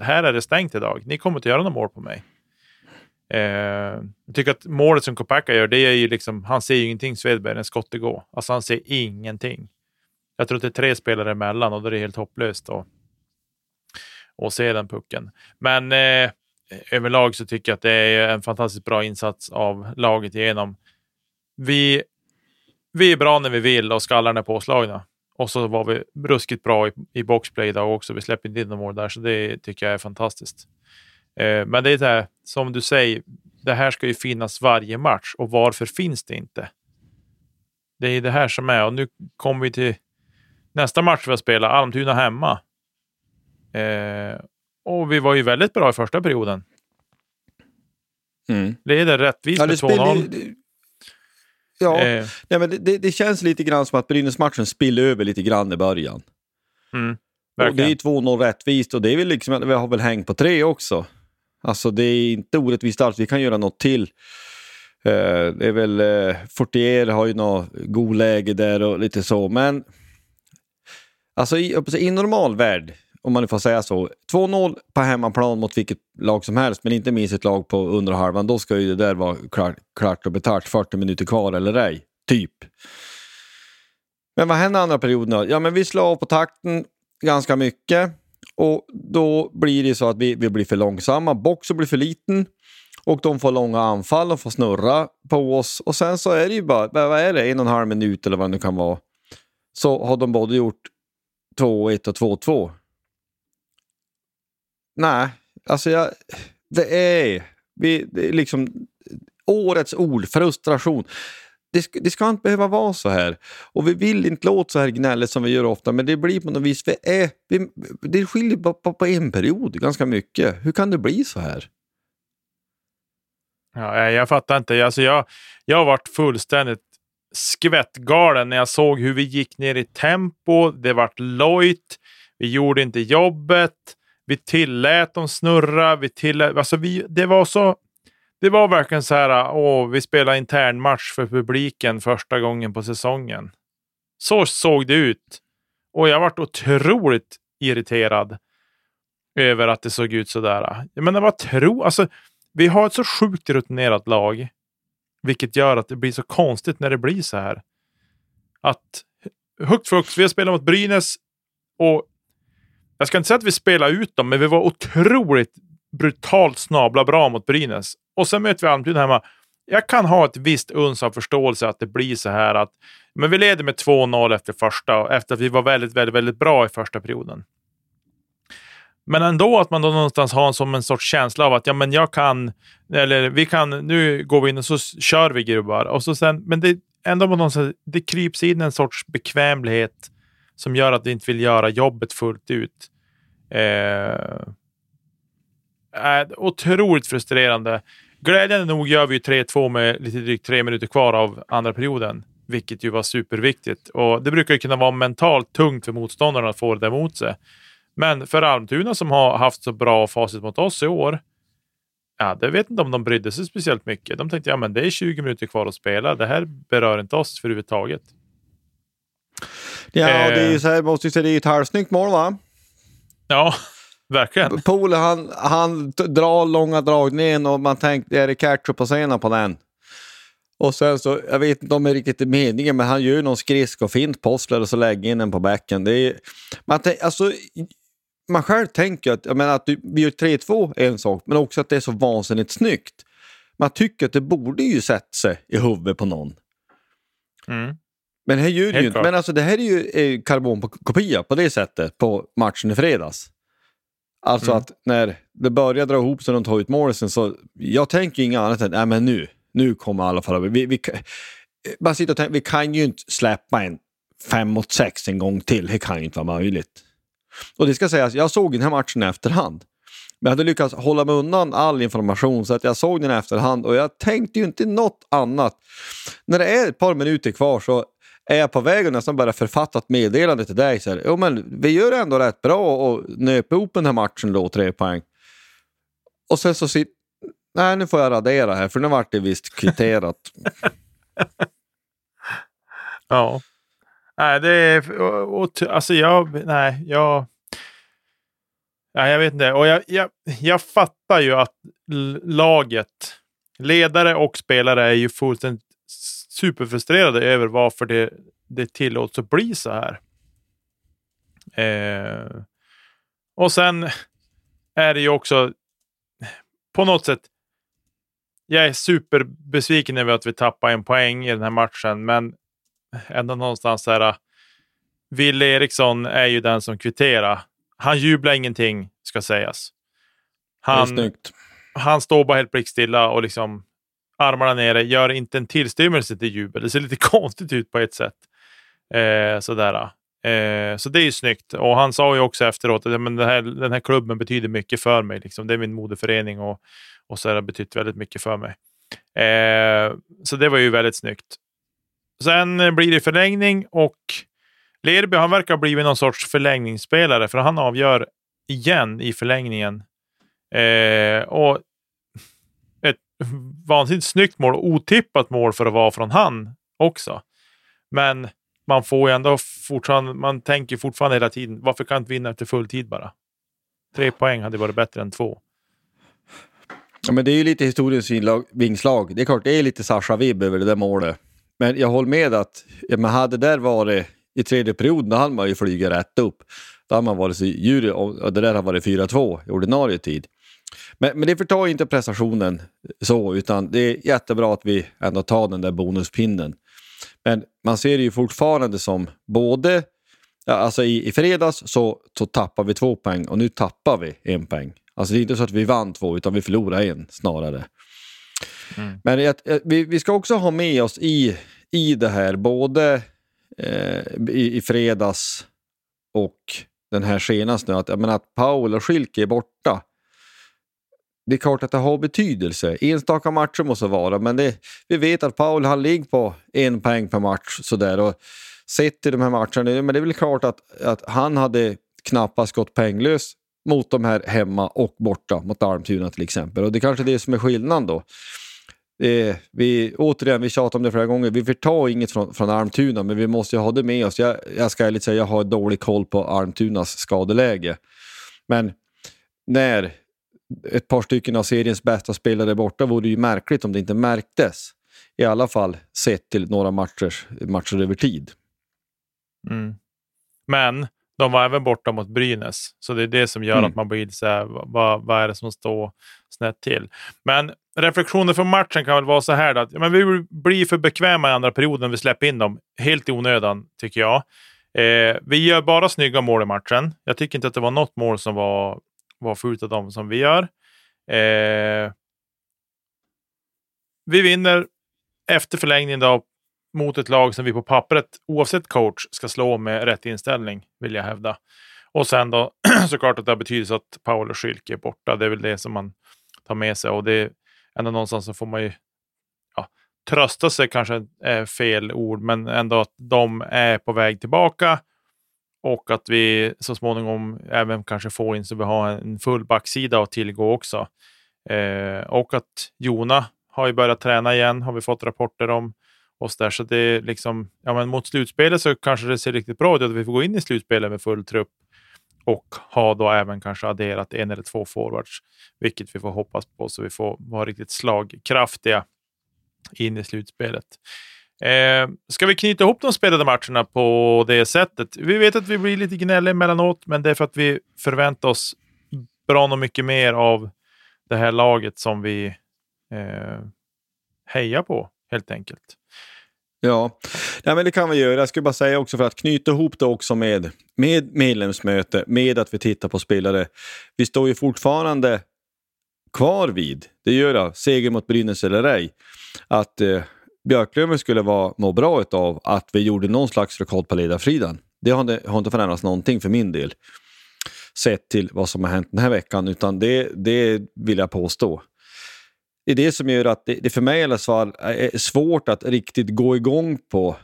här är det stängt idag. Ni kommer inte göra något mål på mig. Eh, jag tycker att målet som Kopacka gör, det är ju liksom, han ser ju ingenting Svedberg när skottet går. Alltså han ser ingenting. Jag tror att det är tre spelare emellan och då är det helt hopplöst att, att se den pucken. Men eh, överlag så tycker jag att det är en fantastiskt bra insats av laget igenom. Vi, vi är bra när vi vill och skallarna är påslagna. Och så var vi ruskigt bra i, i boxplay idag också. Vi släpper inte in några mål där, så det tycker jag är fantastiskt. Eh, men det är det här, som du säger, det här ska ju finnas varje match och varför finns det inte? Det är det här som är och nu kommer vi till nästa match vi spelar, Almtuna hemma. Eh, och vi var ju väldigt bra i första perioden. Mm. Leder rättvist Ja, med det, spelar, 2-0. Ja, Eh, nej, men det, det, känns lite grann som att Brynäs-matchen spiller över lite grann i början. mm, Och det är verkligen. ju 2-0 rättvist och det är väl liksom, vi har väl hängt på tre också. Alltså det är inte orättvist alls, vi kan göra något till. Eh, det är väl, uh, Fortier har ju något god läge där och lite så, men alltså i, i normal värld, om man nu får säga så, 2-0 på hemmaplan mot vilket lag som helst, men inte minst ett lag på under halvan, då ska ju det där vara klart, klart och betalt, 40 minuter kvar eller ej, typ. Men vad händer andra perioden då? Ja, men vi slår av på takten ganska mycket och då blir det så att vi, vi blir för långsamma, boxen blir för liten och de får långa anfall, och får snurra på oss och sen så är det ju bara, vad är det, en och en halv minut eller vad det nu kan vara, så har de både gjort 2-1 och 2-2. Nej, alltså jag, det är, vi, det är liksom årets ord, frustration. det, ska, det ska inte behöva vara så här. Och vi vill inte låta så här gnälligt som vi gör ofta, men det blir på något vis... Vi är, vi, det skiljer bara på, på en period ganska mycket. Hur kan det bli så här? Ja, jag fattar inte. Alltså jag, jag har varit fullständigt skvättgalen när jag såg hur vi gick ner i tempo. Det vart lojt. Vi gjorde inte jobbet. Vi tillät dem snurra. Vi tillät, alltså vi, det var så... Det var verkligen så här, åh, vi spelar internmatch för publiken första gången på säsongen. Så såg det ut. Och jag vart otroligt irriterad över att det såg ut så där. Jag menar, vad tro... Alltså, vi har ett så sjukt rutinerat lag, vilket gör att det blir så konstigt när det blir så här. Att högt flux, vi har spelat mot Brynäs och jag ska inte säga att vi spelade ut dem, men vi var otroligt brutalt snabla bra mot Brynäs. Och sen möter vi Almtuna hemma. Jag kan ha ett visst uns av förståelse att det blir så här att men vi leder med 2-0 efter första, efter att vi var väldigt, väldigt, väldigt bra i första perioden. Men ändå att man då någonstans har en, som en sorts känsla av att ja, men jag kan, eller vi kan, nu går vi in och så kör vi gubbar. Och så sen, men det ändå på någonstans, det kryps in en sorts bekvämlighet som gör att vi inte vill göra jobbet fullt ut. Eh, är otroligt frustrerande. Glädjande nog gör vi 3-2 med lite drygt tre minuter kvar av andra perioden, vilket ju var superviktigt. Och Det brukar ju kunna vara mentalt tungt för motståndarna att få det emot sig. Men för Almtuna som har haft så bra facit mot oss i år, ja, det vet inte om de brydde sig speciellt mycket. De tänkte, ja men det är 20 minuter kvar att spela. Det här berör inte oss för överhuvudtaget. Ja, eh, det är ju så här, måste ju säga, det är ett halvsnyggt mål va? Ja, verkligen. Poole han, han drar långa dragningen och man tänkte, är det ketchup på scenen på den? Och sen så, jag vet inte om det är riktigt är meningen, men han gör någon skrisk och fint postler och så lägger in den på bäcken. Det är, man, alltså, man själv tänker att, jag menar, att vi gör 3-2 är en sak, men också att det är så vansinnigt snyggt. Man tycker att det borde ju sätta sig i huvudet på någon. Mm. Men här det ju inte. Men alltså det här är ju eh, karbonkopia på det sättet på matchen i fredags. Alltså mm. att när det börjar dra ihop sig runt tar ut målisen så jag tänker inget annat än, nej men nu, nu kommer alla fara vi, vi, man sitter och tänker, vi kan ju inte släppa en fem mot sex en gång till. Det kan ju inte vara möjligt. Och det ska sägas, jag såg den här matchen i efterhand. Men jag hade lyckats hålla mig undan all information så att jag såg den i efterhand och jag tänkte ju inte något annat. När det är ett par minuter kvar så är jag på väg att nästan börja författa ett meddelande till dig. Så här, jo, men vi gör ändå rätt bra och nöp ihop den här matchen då, tre poäng. Och sen så sitter... Nej, nu får jag radera här för nu vart det visst kvitterat. ja. Nej, det är... alltså jag... Nej, jag... Nej, jag vet inte. Och jag, jag, jag fattar ju att laget, ledare och spelare är ju fullständigt superfrustrerade över varför det, det tillåts att bli så här. Eh, och sen är det ju också på något sätt. Jag är superbesviken över att vi tappar en poäng i den här matchen, men ändå någonstans så här. Wille Eriksson är ju den som kvitterar. Han jublar ingenting, ska sägas. Han, han står bara helt blickstilla och liksom armarna nere, gör inte en tillstymmelse till jubel. Det ser lite konstigt ut på ett sätt. Eh, sådär. Eh, så det är ju snyggt. Och han sa ju också efteråt att men här, den här klubben betyder mycket för mig. Liksom. Det är min moderförening och, och så har det betytt väldigt mycket för mig. Eh, så det var ju väldigt snyggt. Sen blir det förlängning och Lerby han verkar ha blivit någon sorts förlängningsspelare för han avgör igen i förlängningen. Eh, och vansinnigt snyggt mål och otippat mål för att vara från han också. Men man får ju ändå fortfarande, man tänker fortfarande hela tiden, varför kan inte vinna efter fulltid bara? Tre poäng hade varit bättre än två. Ja, men det är ju lite historiens vingslag. Det är klart, det är lite Sasha-vibb över det där målet. Men jag håller med att, ja, men hade det där varit i tredje perioden, då hade man ju flugit rätt upp. Då hade man varit så djur, och det där hade varit 4-2 i ordinarie tid. Men, men det förtar inte prestationen så, utan det är jättebra att vi ändå tar den där bonuspinnen. Men man ser det ju fortfarande som både, alltså i, i fredags så, så tappar vi två poäng och nu tappar vi en poäng. Alltså det är inte så att vi vann två utan vi förlorade en snarare. Mm. Men jag, vi, vi ska också ha med oss i, i det här, både eh, i, i fredags och den här senaste nu, att, jag menar, att Paul och Schilke är borta. Det är klart att det har betydelse. Enstaka matcher måste vara, men det, vi vet att Paul han ligger på en poäng per match. Sådär. Och sett i de här matcherna, men det är väl klart att, att han hade knappast gått poänglös mot de här hemma och borta, mot Almtuna till exempel. Och det är kanske är det som är skillnaden då. Eh, vi, återigen, vi tjatar om det flera gånger, vi förtar inget från, från Almtuna, men vi måste ju ha det med oss. Jag, jag ska ärligt säga, jag har dålig koll på Almtunas skadeläge. Men när ett par stycken av seriens bästa spelare borta vore ju märkligt om det inte märktes. I alla fall sett till några matcher, matcher över tid. Mm. Men de var även borta mot Brynäs, så det är det som gör mm. att man blir så här, vad, vad är det som står snett till? Men reflektioner från matchen kan väl vara så här att men vi blir för bekväma i andra perioden. Vi släpper in dem helt i onödan, tycker jag. Eh, vi gör bara snygga mål i matchen. Jag tycker inte att det var något mål som var, var förutom av dem som vi gör. Eh, vi vinner efter förlängning då mot ett lag som vi på pappret, oavsett coach, ska slå med rätt inställning, vill jag hävda. Och sen då såklart att det har betydelse att Paolo Schilke är borta. Det är väl det som man tar med sig och det är ändå någonstans så får man ju ja, trösta sig, kanske är fel ord, men ändå att de är på väg tillbaka och att vi så småningom även kanske får in så vi har en full backsida att tillgå också. Eh, och att Jona har ju börjat träna igen, har vi fått rapporter om oss där. Så det är liksom, ja, men mot slutspelet så kanske det ser riktigt bra ut att vi får gå in i slutspelet med full trupp och ha då även kanske adderat en eller två forwards, vilket vi får hoppas på så vi får vara riktigt slagkraftiga in i slutspelet. Eh, ska vi knyta ihop de spelade matcherna på det sättet? Vi vet att vi blir lite gnälliga emellanåt, men det är för att vi förväntar oss bra och mycket mer av det här laget som vi eh, hejar på, helt enkelt. Ja, Nej, men det kan vi göra. Jag skulle bara säga också för att knyta ihop det också med, med medlemsmöte, med att vi tittar på spelare. Vi står ju fortfarande kvar vid, det gör jag, seger mot Brynäs eller ej, att eh, Björklöven skulle vara, må bra av att vi gjorde någon slags rekord på ledarfridan. Det har inte, har inte förändrats någonting för min del, sett till vad som har hänt den här veckan, utan det, det vill jag påstå det är det som gör att det, det för mig i alla fall är svårt att riktigt gå igång på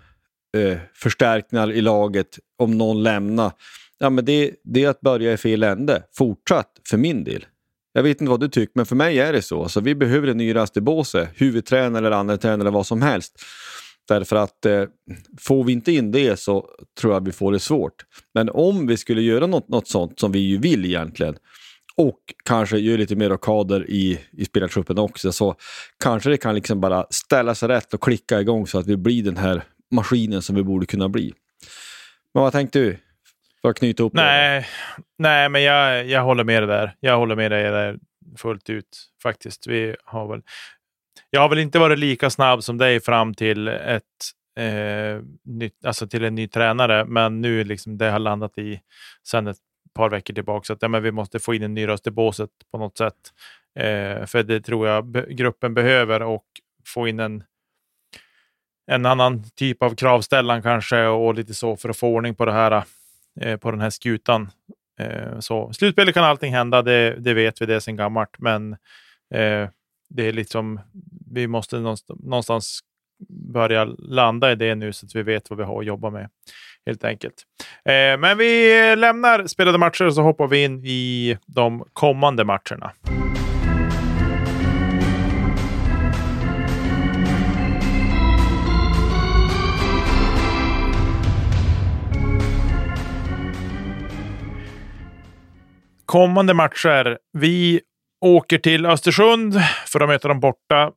eh, förstärkningar i laget om någon lämnar. Ja, men det, det är att börja i fel ände, fortsatt för min del. Jag vet inte vad du tycker, men för mig är det så. Alltså, vi behöver en ny Rastebåse, huvudtränare eller andra tränare eller vad som helst. Därför att eh, får vi inte in det så tror jag vi får det svårt. Men om vi skulle göra något, något sånt som vi ju vill egentligen, och kanske gör lite mer rockader i, i spelartruppen också. Så kanske det kan liksom bara ställa sig rätt och klicka igång så att vi blir den här maskinen som vi borde kunna bli. Men vad tänkte du? För att knyta ihop nej, det? Nej, men jag, jag håller med dig där. Jag håller med dig där fullt ut faktiskt. Vi har väl, jag har väl inte varit lika snabb som dig fram till ett eh, nytt, alltså till en ny tränare, men nu liksom det har landat i sen ett par veckor tillbaka att ja, men vi måste få in en ny röst i båset på något sätt. Eh, för det tror jag gruppen behöver och få in en, en annan typ av kravställan kanske och lite så för att få ordning på det här eh, på den här skutan. Eh, så slutspelet kan allting hända, det, det vet vi det sedan gammalt, men eh, det är liksom vi måste någonstans börja landa i det nu så att vi vet vad vi har att jobba med helt enkelt. Eh, men vi lämnar spelade matcher och så hoppar vi in i de kommande matcherna. Kommande matcher. Vi åker till Östersund för att möta dem borta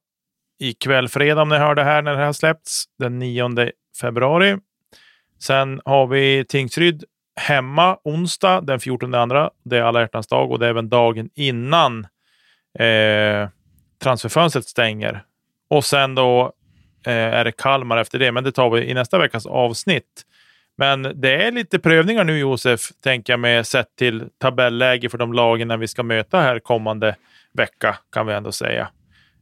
ikväll fredag om ni hör det här när det här släppts. Den 9 februari. Sen har vi Tingsryd hemma onsdag den 14 andra. Det är alla hjärtans dag och det är även dagen innan eh, transferfönstret stänger. Och sen då eh, är det Kalmar efter det, men det tar vi i nästa veckas avsnitt. Men det är lite prövningar nu Josef, tänker jag med sett till tabelläge för de lagen när vi ska möta här kommande vecka kan vi ändå säga.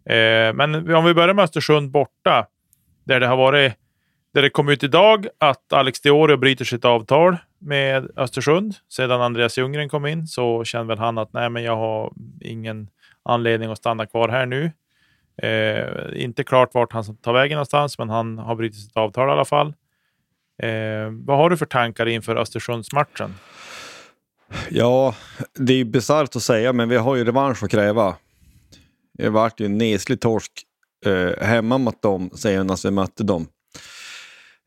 Eh, men om vi börjar med Östersund borta, där det har varit där det kom ut idag att Alex Diorio bryter sitt avtal med Östersund. Sedan Andreas Ljunggren kom in så känner väl han att nej, men jag har ingen anledning att stanna kvar här nu. Eh, inte klart vart han tar vägen någonstans, men han har brutit sitt avtal i alla fall. Eh, vad har du för tankar inför Östersundsmatchen? Ja, det är bisarrt att säga, men vi har ju revansch att kräva. Det vart ju en neslig torsk eh, hemma mot dem senast vi mötte dem.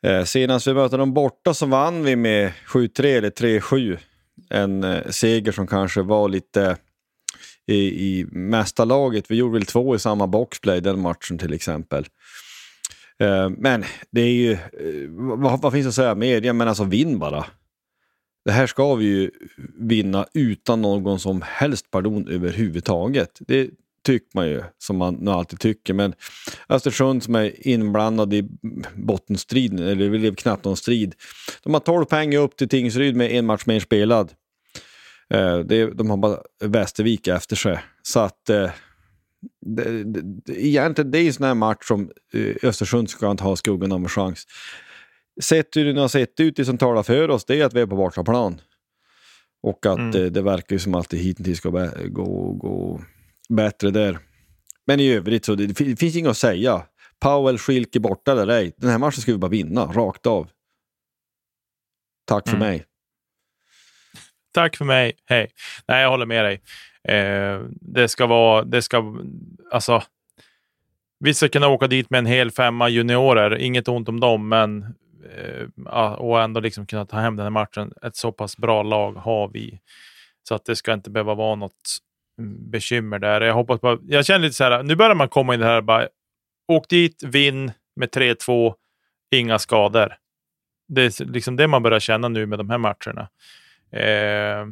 Eh, senast vi mötte dem borta så vann vi med 7-3 eller 3-7. En eh, seger som kanske var lite i, i mästarlaget. Vi gjorde väl två i samma boxplay den matchen till exempel. Eh, men det är ju, eh, vad, vad, finns att säga mer? Jag men alltså vinn bara. Det här ska vi ju vinna utan någon som helst pardon överhuvudtaget. Det tycker man ju, som man nu alltid tycker. Men Östersund som är inblandad i bottenstriden, eller det blev knappt någon strid. De har 12 poäng upp till Tingsryd med en match mer spelad. Eh, de har bara Västervik efter sig. Så att eh, det, det, egentligen det är en sån här match som eh, Östersund ska inte ha skuggan av en chans. Sett hur den har sett ut, det som talar för oss, det är att vi är på bortaplan. Och att mm. det, det verkar ju som att det hittills ska gå, gå bättre där. Men i övrigt så det, det finns inget att säga. Powell, Schilke borta eller ej. Den här matchen ska vi bara vinna, rakt av. Tack för mm. mig. Tack för mig. Hej. Nej, jag håller med dig. Eh, det ska vara, det ska, alltså. Vi ska kunna åka dit med en hel femma juniorer. Inget ont om dem, men eh, och ändå liksom kunna ta hem den här matchen. Ett så pass bra lag har vi så att det ska inte behöva vara något mm, bekymmer där. Jag hoppas på, jag känner lite så här, nu börjar man komma in i det här bara, åk dit, vinn med 3-2, inga skador. Det är liksom det man börjar känna nu med de här matcherna. Eh,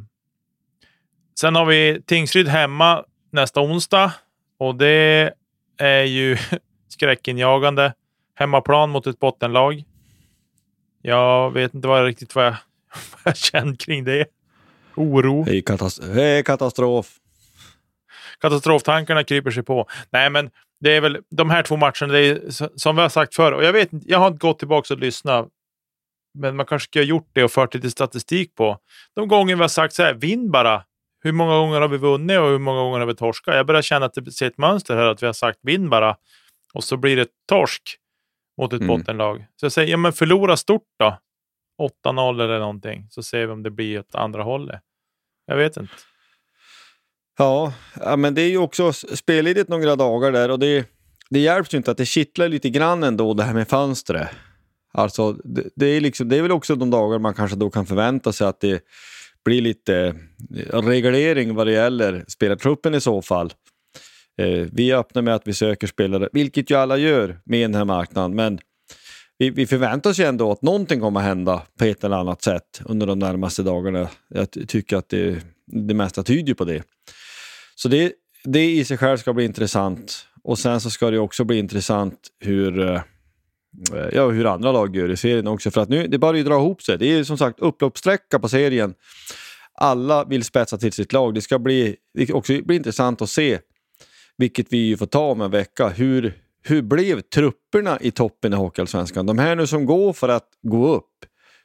sen har vi Tingsryd hemma nästa onsdag och det är ju skräckinjagande. Hemmaplan mot ett bottenlag. Jag vet inte vad, riktigt vad jag, vad jag känner kring det. Oro. Är, katastrof. Är katastrof katastroftankarna kryper sig på. Nej, men det är väl de här två matcherna, det är, som vi har sagt förr, och jag vet jag har inte gått tillbaka och lyssnat, men man kanske ska ha gjort det och fört lite statistik på. De gånger vi har sagt så här, vinn bara. Hur många gånger har vi vunnit och hur många gånger har vi torskat? Jag börjar känna att det ser ett mönster här, att vi har sagt vinn bara och så blir det torsk mot ett mm. bottenlag. Så jag säger, ja men förlora stort då. 8-0 eller någonting, så ser vi om det blir åt andra hållet. Jag vet inte. Ja, men det är ju också spelledigt några dagar där och det, det hjälps ju inte att det kittlar lite grann ändå det här med fönstret. Alltså, det, det, är liksom, det är väl också de dagar man kanske då kan förvänta sig att det blir lite eh, reglering vad det gäller spelartruppen i så fall. Eh, vi vi öppnar med att vi söker spelare, vilket ju alla gör med den här marknaden, men vi, vi förväntar oss ju ändå att någonting kommer att hända på ett eller annat sätt under de närmaste dagarna. Jag tycker att det, det mesta tyder på det. Så det, det i sig själv ska bli intressant. Och sen så ska det också bli intressant hur, eh, Eh, ja, hur andra lag gör i serien också. För att nu, det börjar ju dra ihop sig. Det är som sagt upploppssträcka på serien. Alla vill spetsa till sitt lag. Det ska bli, det också bli intressant att se, vilket vi ju får ta om en vecka, hur, hur blev trupperna i toppen i Hockeyallsvenskan? De här nu som går för att gå upp,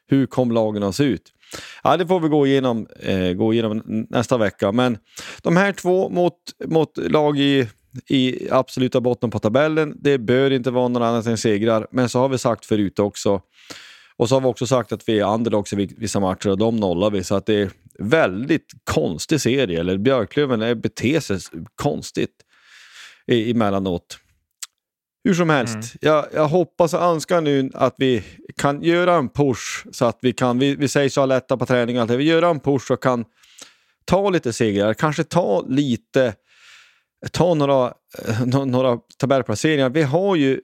hur kom lagen att se ut? Ja, det får vi gå igenom, eh, gå igenom nästa vecka. Men de här två mot, mot lag i, i absoluta botten på tabellen, det bör inte vara någon annat än segrar. Men så har vi sagt förut också, och så har vi också sagt att vi är underdogs i vissa matcher och de nollar vi. Så att det är väldigt konstig serie, eller Björklöven beter sig konstigt emellanåt. Hur som helst, mm. jag, jag, hoppas och önskar nu att vi kan göra en push så att vi kan, vi, vi säger så lätta på träning och allt vi gör en push och kan ta lite segrar, kanske ta lite, ta några, eh, några tabellplaceringar. Vi har ju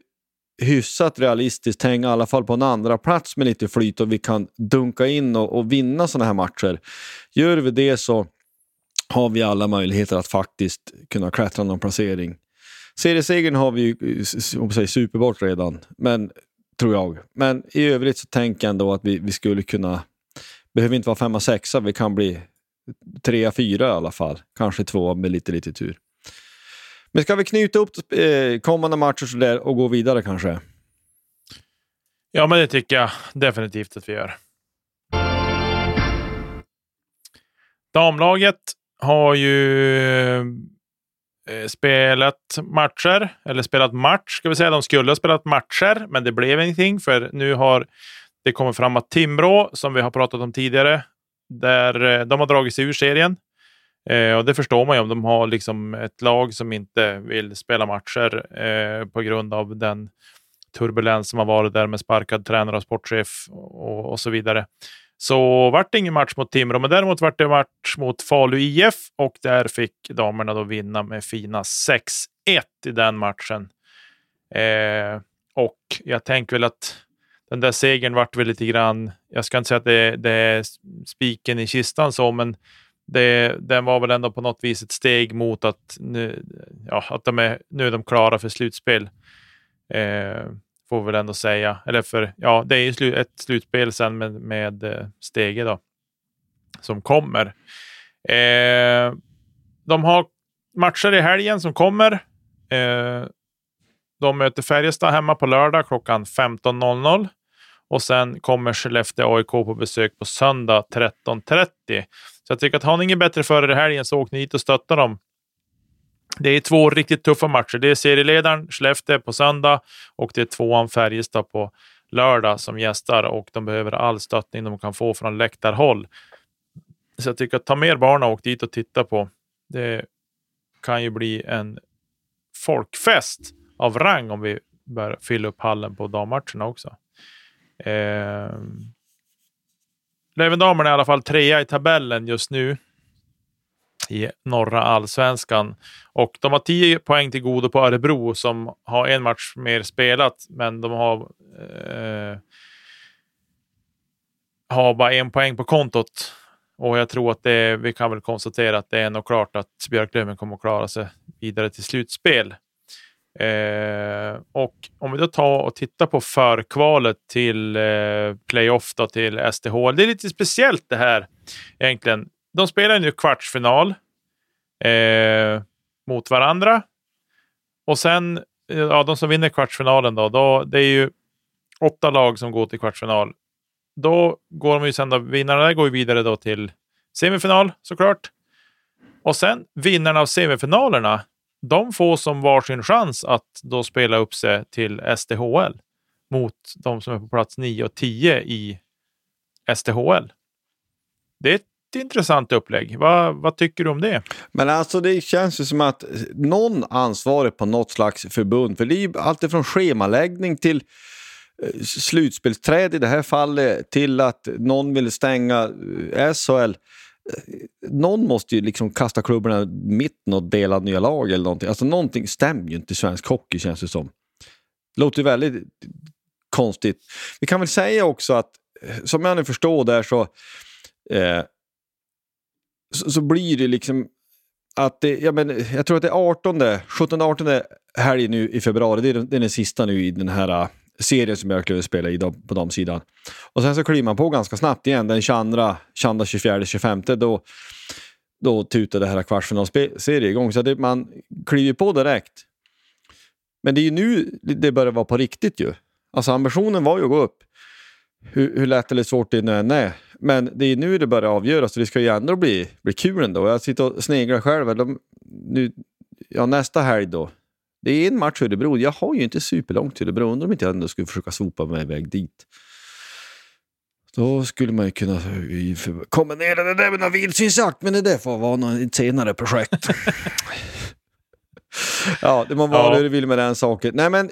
hyfsat realistiskt häng i alla fall på en andra plats med lite flyt och vi kan dunka in och, och vinna sådana här matcher. Gör vi det så har vi alla möjligheter att faktiskt kunna klättra någon placering. Seriesegern har vi ju säger, superbort redan, men, tror jag. Men i övrigt så tänker jag ändå att vi, vi skulle kunna, behöver inte vara femma, sexa, vi kan bli trea, fyra i alla fall. Kanske två med lite, lite tur. Men ska vi knyta upp eh, kommande matcher sådär och gå vidare kanske? Ja, men det tycker jag definitivt att vi gör. Damlaget har ju eh, spelat matcher, eller spelat match ska vi säga. De skulle ha spelat matcher, men det blev ingenting för nu har det kommit fram att Timrå, som vi har pratat om tidigare, där eh, de har dragit sig ur serien. Eh, och det förstår man ju om de har liksom ett lag som inte vill spela matcher eh, på grund av den turbulens som har varit där med sparkad tränare och sportchef och, och så vidare. Så vart det ingen match mot Timrå, men däremot vart det match mot Falu IF och där fick damerna då vinna med fina 6-1 i den matchen. Eh, och jag tänker väl att den där segern vart väl lite grann, jag ska inte säga att det, det är spiken i kistan så, men det, den var väl ändå på något vis ett steg mot att nu, ja, att de är, nu är de klara för slutspel. Eh, får vi väl ändå säga. Eller för, ja, det är ju slu, ett slutspel sen med, med eh, Stege då, som kommer. Eh, de har matcher i helgen som kommer. Eh, de möter Färjestad hemma på lördag klockan 15.00 och sen kommer Skellefteå AIK på besök på söndag 13.30. Så jag tycker att har ni inget bättre för er i helgen så åk ni hit och stötta dem. Det är två riktigt tuffa matcher. Det är serieledaren Skellefteå på söndag och det är tvåan Färjestad på lördag som gästar och de behöver all stöttning de kan få från läktarhåll. Så jag tycker att ta med barnen och åk dit och titta på. Det kan ju bli en folkfest av rang om vi börjar fylla upp hallen på dammatcherna också. Eh, Lövendamerna är i alla fall trea i tabellen just nu i norra allsvenskan. Och de har 10 poäng till godo på Örebro som har en match mer spelat, men de har, eh, har bara en poäng på kontot. Och jag tror att det, vi kan väl konstatera att det är nog klart att Björklöven kommer att klara sig vidare till slutspel. Eh, och om vi då tar och tittar på förkvalet till eh, playoff då, till STH. Det är lite speciellt det här egentligen. De spelar nu kvartsfinal eh, mot varandra. Och sen, eh, ja, de som vinner kvartsfinalen då, då, det är ju åtta lag som går till kvartsfinal. Då går de ju sen då, vinnarna där går ju vidare då till semifinal såklart. Och sen vinnarna av semifinalerna de får som varsin chans att då spela upp sig till SDHL mot de som är på plats 9 och 10 i SDHL. Det är ett intressant upplägg. Va, vad tycker du om det? Men alltså det känns ju som att någon ansvarig på något slags förbund, för det är ju alltifrån schemaläggning till eh, slutspelsträd i det här fallet till att någon vill stänga eh, SHL någon måste ju liksom kasta klubborna i mitten och dela nya lag eller någonting. Alltså någonting stämmer ju inte i svensk hockey känns det som. Det låter ju väldigt konstigt. Vi kan väl säga också att, eh, som jag nu förstår där så, eh, så, så, blir det liksom att det, jag, men, eh, jag tror att det är 18, 17-18 helg nu i februari, det är, den, det är den sista nu i den här eh, serien som Björklöven spelar i på damsidan. Och sen så kliver man på ganska snabbt igen den 22, 22 24, 25 då, då tutar det här kvartsfinalserien igång. Så det, man kliver på direkt. Men det är ju nu det börjar vara på riktigt ju. Alltså ambitionen var ju att gå upp. Hur, hur lätt eller svårt det nu än är. Men det är nu det börjar avgöras och det ska ju ändå bli, bli kul ändå. Jag sitter och sneglar själv. De, nu, ja, nästa helg då, det är en match Örebro. Jag har ju inte superlångt till Örebro. Undrar om inte jag ändå skulle försöka sopa mig iväg dit. Då skulle man ju kunna kombinera det där med någon vildsvinsjakt, men det där får vara något senare projekt. ja, det må vara ja. hur du vill med den saken. Nej, men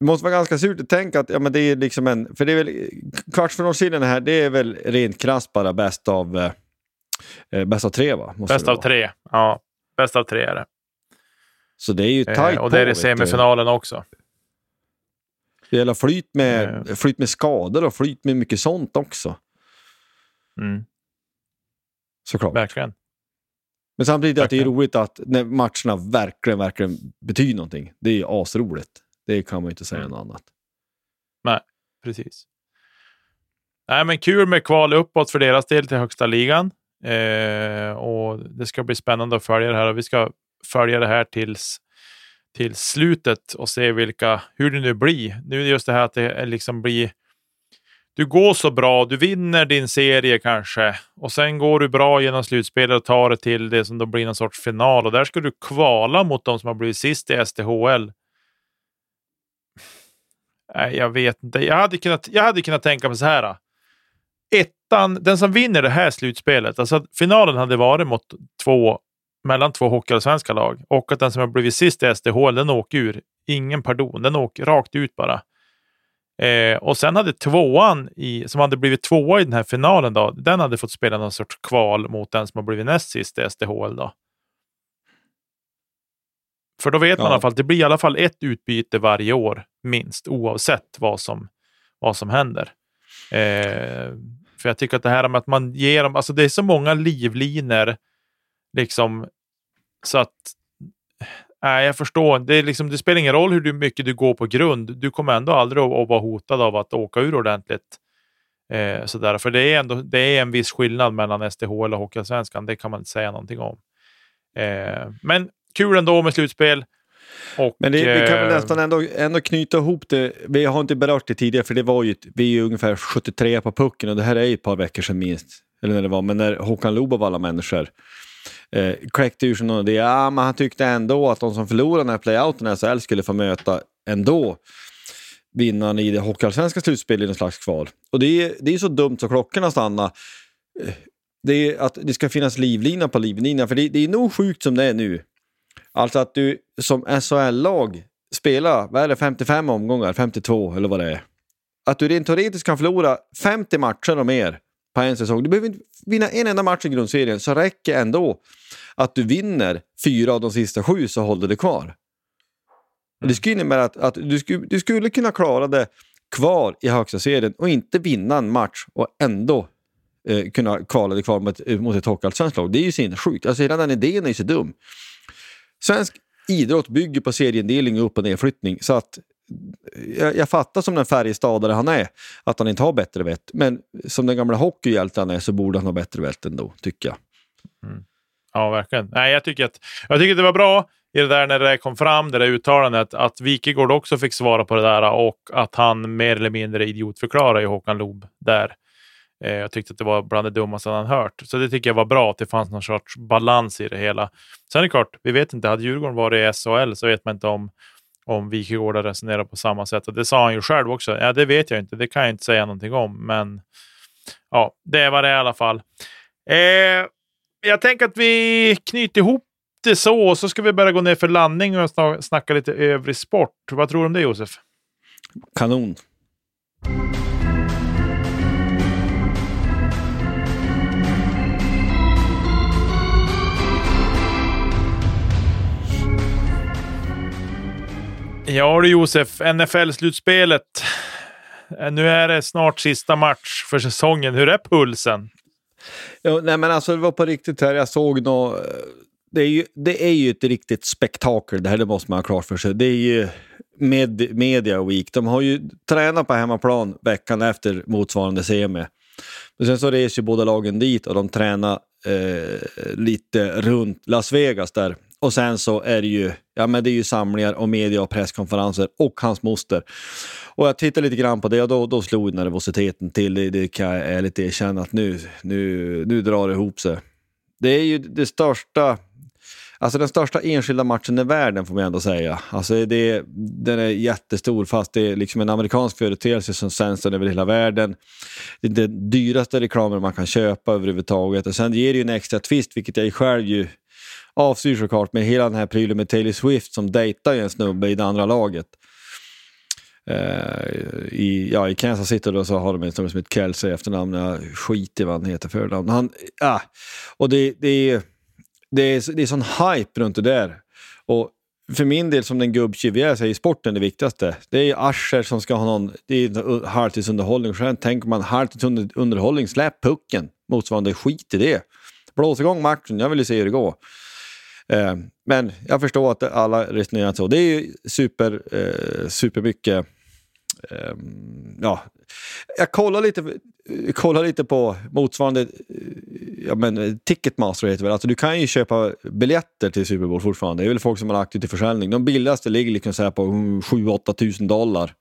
det måste vara ganska surt att tänka att ja, men det är liksom en... För det är väl kvartsfinalserien här, det är väl rent krasst bara bäst av, eh, eh bäst av tre va? Måste bäst av tre, ja. Bäst av tre är det. Så det är ju tajt eh, Och det är i semifinalen också. Det gäller flyt med, eh. flyt med skador och flyt med mycket sånt också. Mm. Såklart. Verkligen. Men samtidigt verkligen. att det är roligt att när matcherna verkligen, verkligen betyder någonting. Det är asroligt. Det kan man ju inte säga mm. något annat. Nej, precis. Nej, men kul med kval uppåt för deras del till högsta ligan. Eh, och Det ska bli spännande att följa det här och vi ska följa det här tills till slutet och se vilka, hur det nu blir. Nu är det just det här att det liksom blir du går så bra, du vinner din serie kanske och sen går du bra genom slutspelet och tar det till det som då blir någon sorts final och där ska du kvala mot de som har blivit sist i STHL. Nej, jag vet inte. Jag hade kunnat, jag hade kunnat tänka mig så här. Ettan, den som vinner det här slutspelet, alltså finalen hade varit mot två, mellan två hockeyallsvenska lag och att den som har blivit sist i STHL, den åker ur. Ingen pardon, den åker rakt ut bara. Eh, och sen hade tvåan, i, som hade blivit tvåa i den här finalen, då, den hade fått spela någon sorts kval mot den som har blivit näst sist i SDHL. Då. För då vet ja. man i alla fall det blir i alla fall ett utbyte varje år, minst, oavsett vad som, vad som händer. Eh, för jag tycker att det här med att man ger dem, alltså det är så många livliner, liksom, så att Nej, jag förstår. Det, är liksom, det spelar ingen roll hur mycket du går på grund. Du kommer ändå aldrig att, att vara hotad av att åka ur ordentligt. Eh, sådär. För det är, ändå, det är en viss skillnad mellan SDHL och Hockeyallsvenskan. Det kan man inte säga någonting om. Eh, men kul ändå med slutspel. Och, men det, vi kan väl eh, nästan ändå, ändå knyta ihop det. Vi har inte berört det tidigare för det var ju, vi är ju ungefär 73 på pucken och det här är ett par veckor sedan minst. Eller när det var, men när Håkan Loob av alla människor eh, kläckte ur sig någon idé. Ja, men han tyckte ändå att de som förlorade den här playouten i SHL skulle få möta ändå vinnaren i det hockeyallsvenska slutspelet i någon slags kval. Och det är, det är så dumt så klockorna stannar. Eh, det är att det ska finnas livlina på livlinan, för det, det är nog sjukt som det är nu. Alltså att du som SHL-lag spelar, vad är det, 55 omgångar, 52 eller vad det är. Att du rent teoretiskt kan förlora 50 matcher och mer på en säsong. Du behöver inte vinna en enda match i grundserien, så räcker ändå att du vinner fyra av de sista sju så håller du kvar. Mm. Det skulle innebära att, att du, skulle, du skulle kunna klara det kvar i högsta serien och inte vinna en match och ändå eh, kunna kvala dig kvar mot, mot ett hockeyallsvenskt lag. Det är ju sinnessjukt. Alltså hela den idén är ju så dum. Svensk idrott bygger på seriendelning och upp och nedflyttning. Så att jag, jag fattar som den färgstadare han är, att han inte har bättre vett. Men som den gamla hockeyhjälte han är så borde han ha bättre vett ändå, tycker jag. Mm. Ja, verkligen. Nej, jag tycker, att, jag tycker att det var bra i det där när det kom fram, det där uttalandet, att Wikegård också fick svara på det där och att han mer eller mindre idiotförklarade Håkan Loob där. Eh, jag tyckte att det var bland det dummaste han hört. Så det tycker jag var bra, att det fanns någon sorts balans i det hela. Sen är det klart, vi vet inte, hade Djurgården varit i SHL så vet man inte om om Wikegård har resonerat på samma sätt. Och det sa han ju själv också. Ja, det vet jag inte. Det kan jag inte säga någonting om. Men ja, det var det i alla fall. Eh, jag tänker att vi knyter ihop det så, och så ska vi börja gå ner för landning och snacka lite övrig sport. Vad tror du om det, Josef? Kanon. Ja du Josef, NFL-slutspelet. Nu är det snart sista match för säsongen. Hur är pulsen? Ja, nej men alltså det var på riktigt här, jag såg nå eh, det är, ju, det är ju ett riktigt spektakel det här, det måste man ha klart för sig. Det är ju med, Media Week. De har ju tränat på hemmaplan veckan efter motsvarande semi. Men sen så reser ju båda lagen dit och de tränar eh, lite runt Las Vegas där och sen så är det ju, ja, men det är ju samlingar och media och presskonferenser och hans moster. Och jag tittade lite grann på det och då, då slog nervositeten till. Det, det kan jag ärligt erkänna att nu, nu, nu drar det ihop sig. Det är ju det största, alltså den största enskilda matchen i världen får man ändå säga. Alltså det, den är jättestor fast det är liksom en amerikansk företeelse som sänds över hela världen. Det är den dyraste reklamen man kan köpa överhuvudtaget och sen ger det ju en extra twist vilket jag själv ju avstyr såklart med hela den här prylen med Taylor Swift som dejtar en snubbe i det andra laget. Uh, i, ja, I Kansas City då så har de en snubbe som heter Kelsey efternamn. Jag skiter i vad han heter förnamn. Han, ah, och det, det, är, det, är, det är sån hype runt det där. Och för min del som den gubbtjuv jag är så är sporten det viktigaste. Det är Asher som ska ha någon det är halvtidsunderhållning. Tänker man halvtidsunderhållning, släpp pucken. Motsvarande skit i det. Blås igång matchen, jag vill ju se hur det går. Eh, men jag förstår att alla resonerar så. Det är ju super, eh, supermycket eh, ja, Jag kollar lite, kollar lite på motsvarande eh, ja, men, Ticketmaster heter väl. Alltså, du kan ju köpa biljetter till Super Bowl fortfarande. Det är väl folk som har lagt ut till försäljning. De billigaste ligger liksom så här på 7-8 tusen dollar.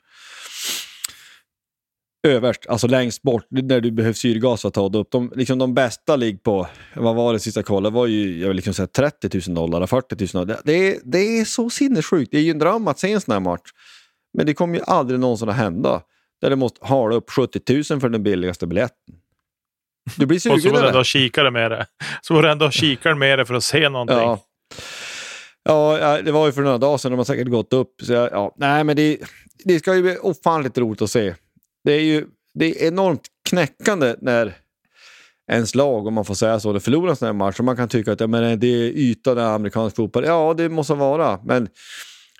Överst, alltså längst bort, när du behöver syrgas för att ta dig upp. De, liksom de bästa ligger på, vad var det sista kollade, var ju jag vill liksom säga 30 000 dollar, 40 000 dollar. Det, är, det är så sinnessjukt. Det är ju en dröm att se en sån här match. Men det kommer ju aldrig någonsin att hända. Där du måste hala upp 70 000 för den billigaste biljetten. Du blir sugen Och så var eller? ändå kikare med det. Så var det ändå kikare med det för att se någonting. Ja. Ja, det var ju för några dagar sedan. De har säkert gått upp. Så jag, ja, nej, men det, det ska ju bli ofantligt roligt att se. Det är ju det är enormt knäckande när ens lag, om man får säga så, det förlorar en sån här match. Och man kan tycka att ja, men det är yta, där amerikansk fotboll. Ja, det måste vara. Men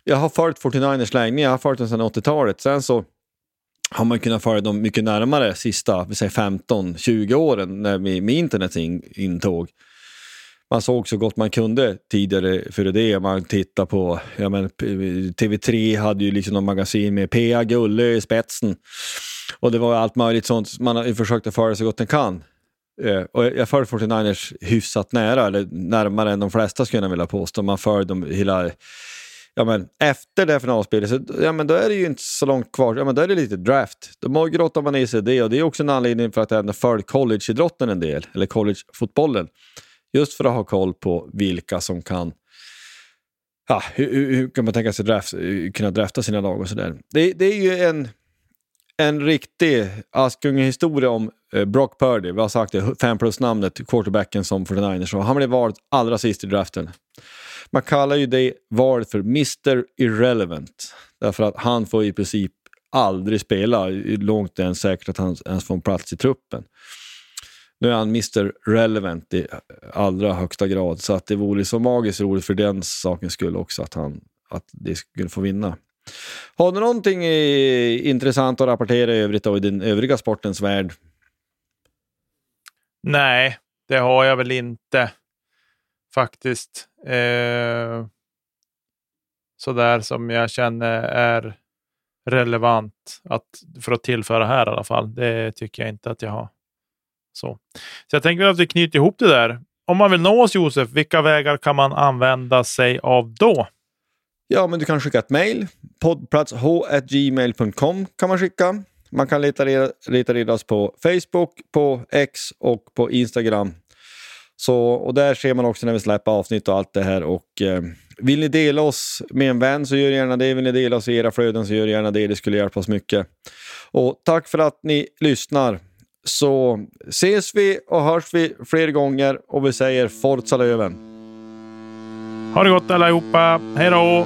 jag har följt 49ers länge. Jag har följt dem sedan 80-talet. Sen så har man kunnat följa dem mycket närmare sista 15-20 åren när vi, med internets in, intåg. Man såg så gott man kunde tidigare före det. Man tittar på, ja men, TV3 hade ju liksom någon magasin med P.A. Gulle i spetsen. Och det var allt möjligt sånt. Man har försökt att följa så gott den kan. Eh, och jag följer 49ers hyfsat nära, eller närmare än de flesta skulle jag vilja påstå. Man följer dem hela ja, men efter det finalspelet, så, ja, men då är det ju inte så långt kvar. Ja, men då är det lite draft. Då grottar man i sig det och det är också en anledning för att jag ändå följt collegeidrotten en del, eller collegefotbollen. Just för att ha koll på vilka som kan Ja, hur, hur kan man tänka sig draft, kunna drafta sina lag och sådär. Det, det är ju en, en riktig Askungen-historia om eh, Brock Purdy. Vi har sagt det, fem plus-namnet, quarterbacken som 49ers Han blev vald allra sist i draften. Man kallar ju det valet för Mr Irrelevant. Därför att han får i princip aldrig spela, långt det är säkert att han ens får en plats i truppen. Nu är han Mr Relevant i allra högsta grad, så att det vore så magiskt roligt för den sakens skull också att, han, att det skulle få vinna. Har du någonting intressant att rapportera i övrigt då, i den övriga sportens värld? Nej, det har jag väl inte faktiskt. Eh, sådär som jag känner är relevant att, för att tillföra här i alla fall. Det tycker jag inte att jag har. Så, så jag tänker att vi knyter ihop det där. Om man vill nå oss Josef, vilka vägar kan man använda sig av då? Ja, men du kan skicka ett mejl. poddplatsh.gmail.com kan man skicka. Man kan leta reda, leta reda oss på Facebook, på X och på Instagram. Så, och där ser man också när vi släpper avsnitt och allt det här. Och, eh, vill ni dela oss med en vän så gör gärna det. Vill ni dela oss i era flöden så gör gärna det. Det skulle hjälpa oss mycket. Och tack för att ni lyssnar. Så ses vi och hörs vi fler gånger och vi säger Forza Löven. Ha det gott allihopa. Hej då!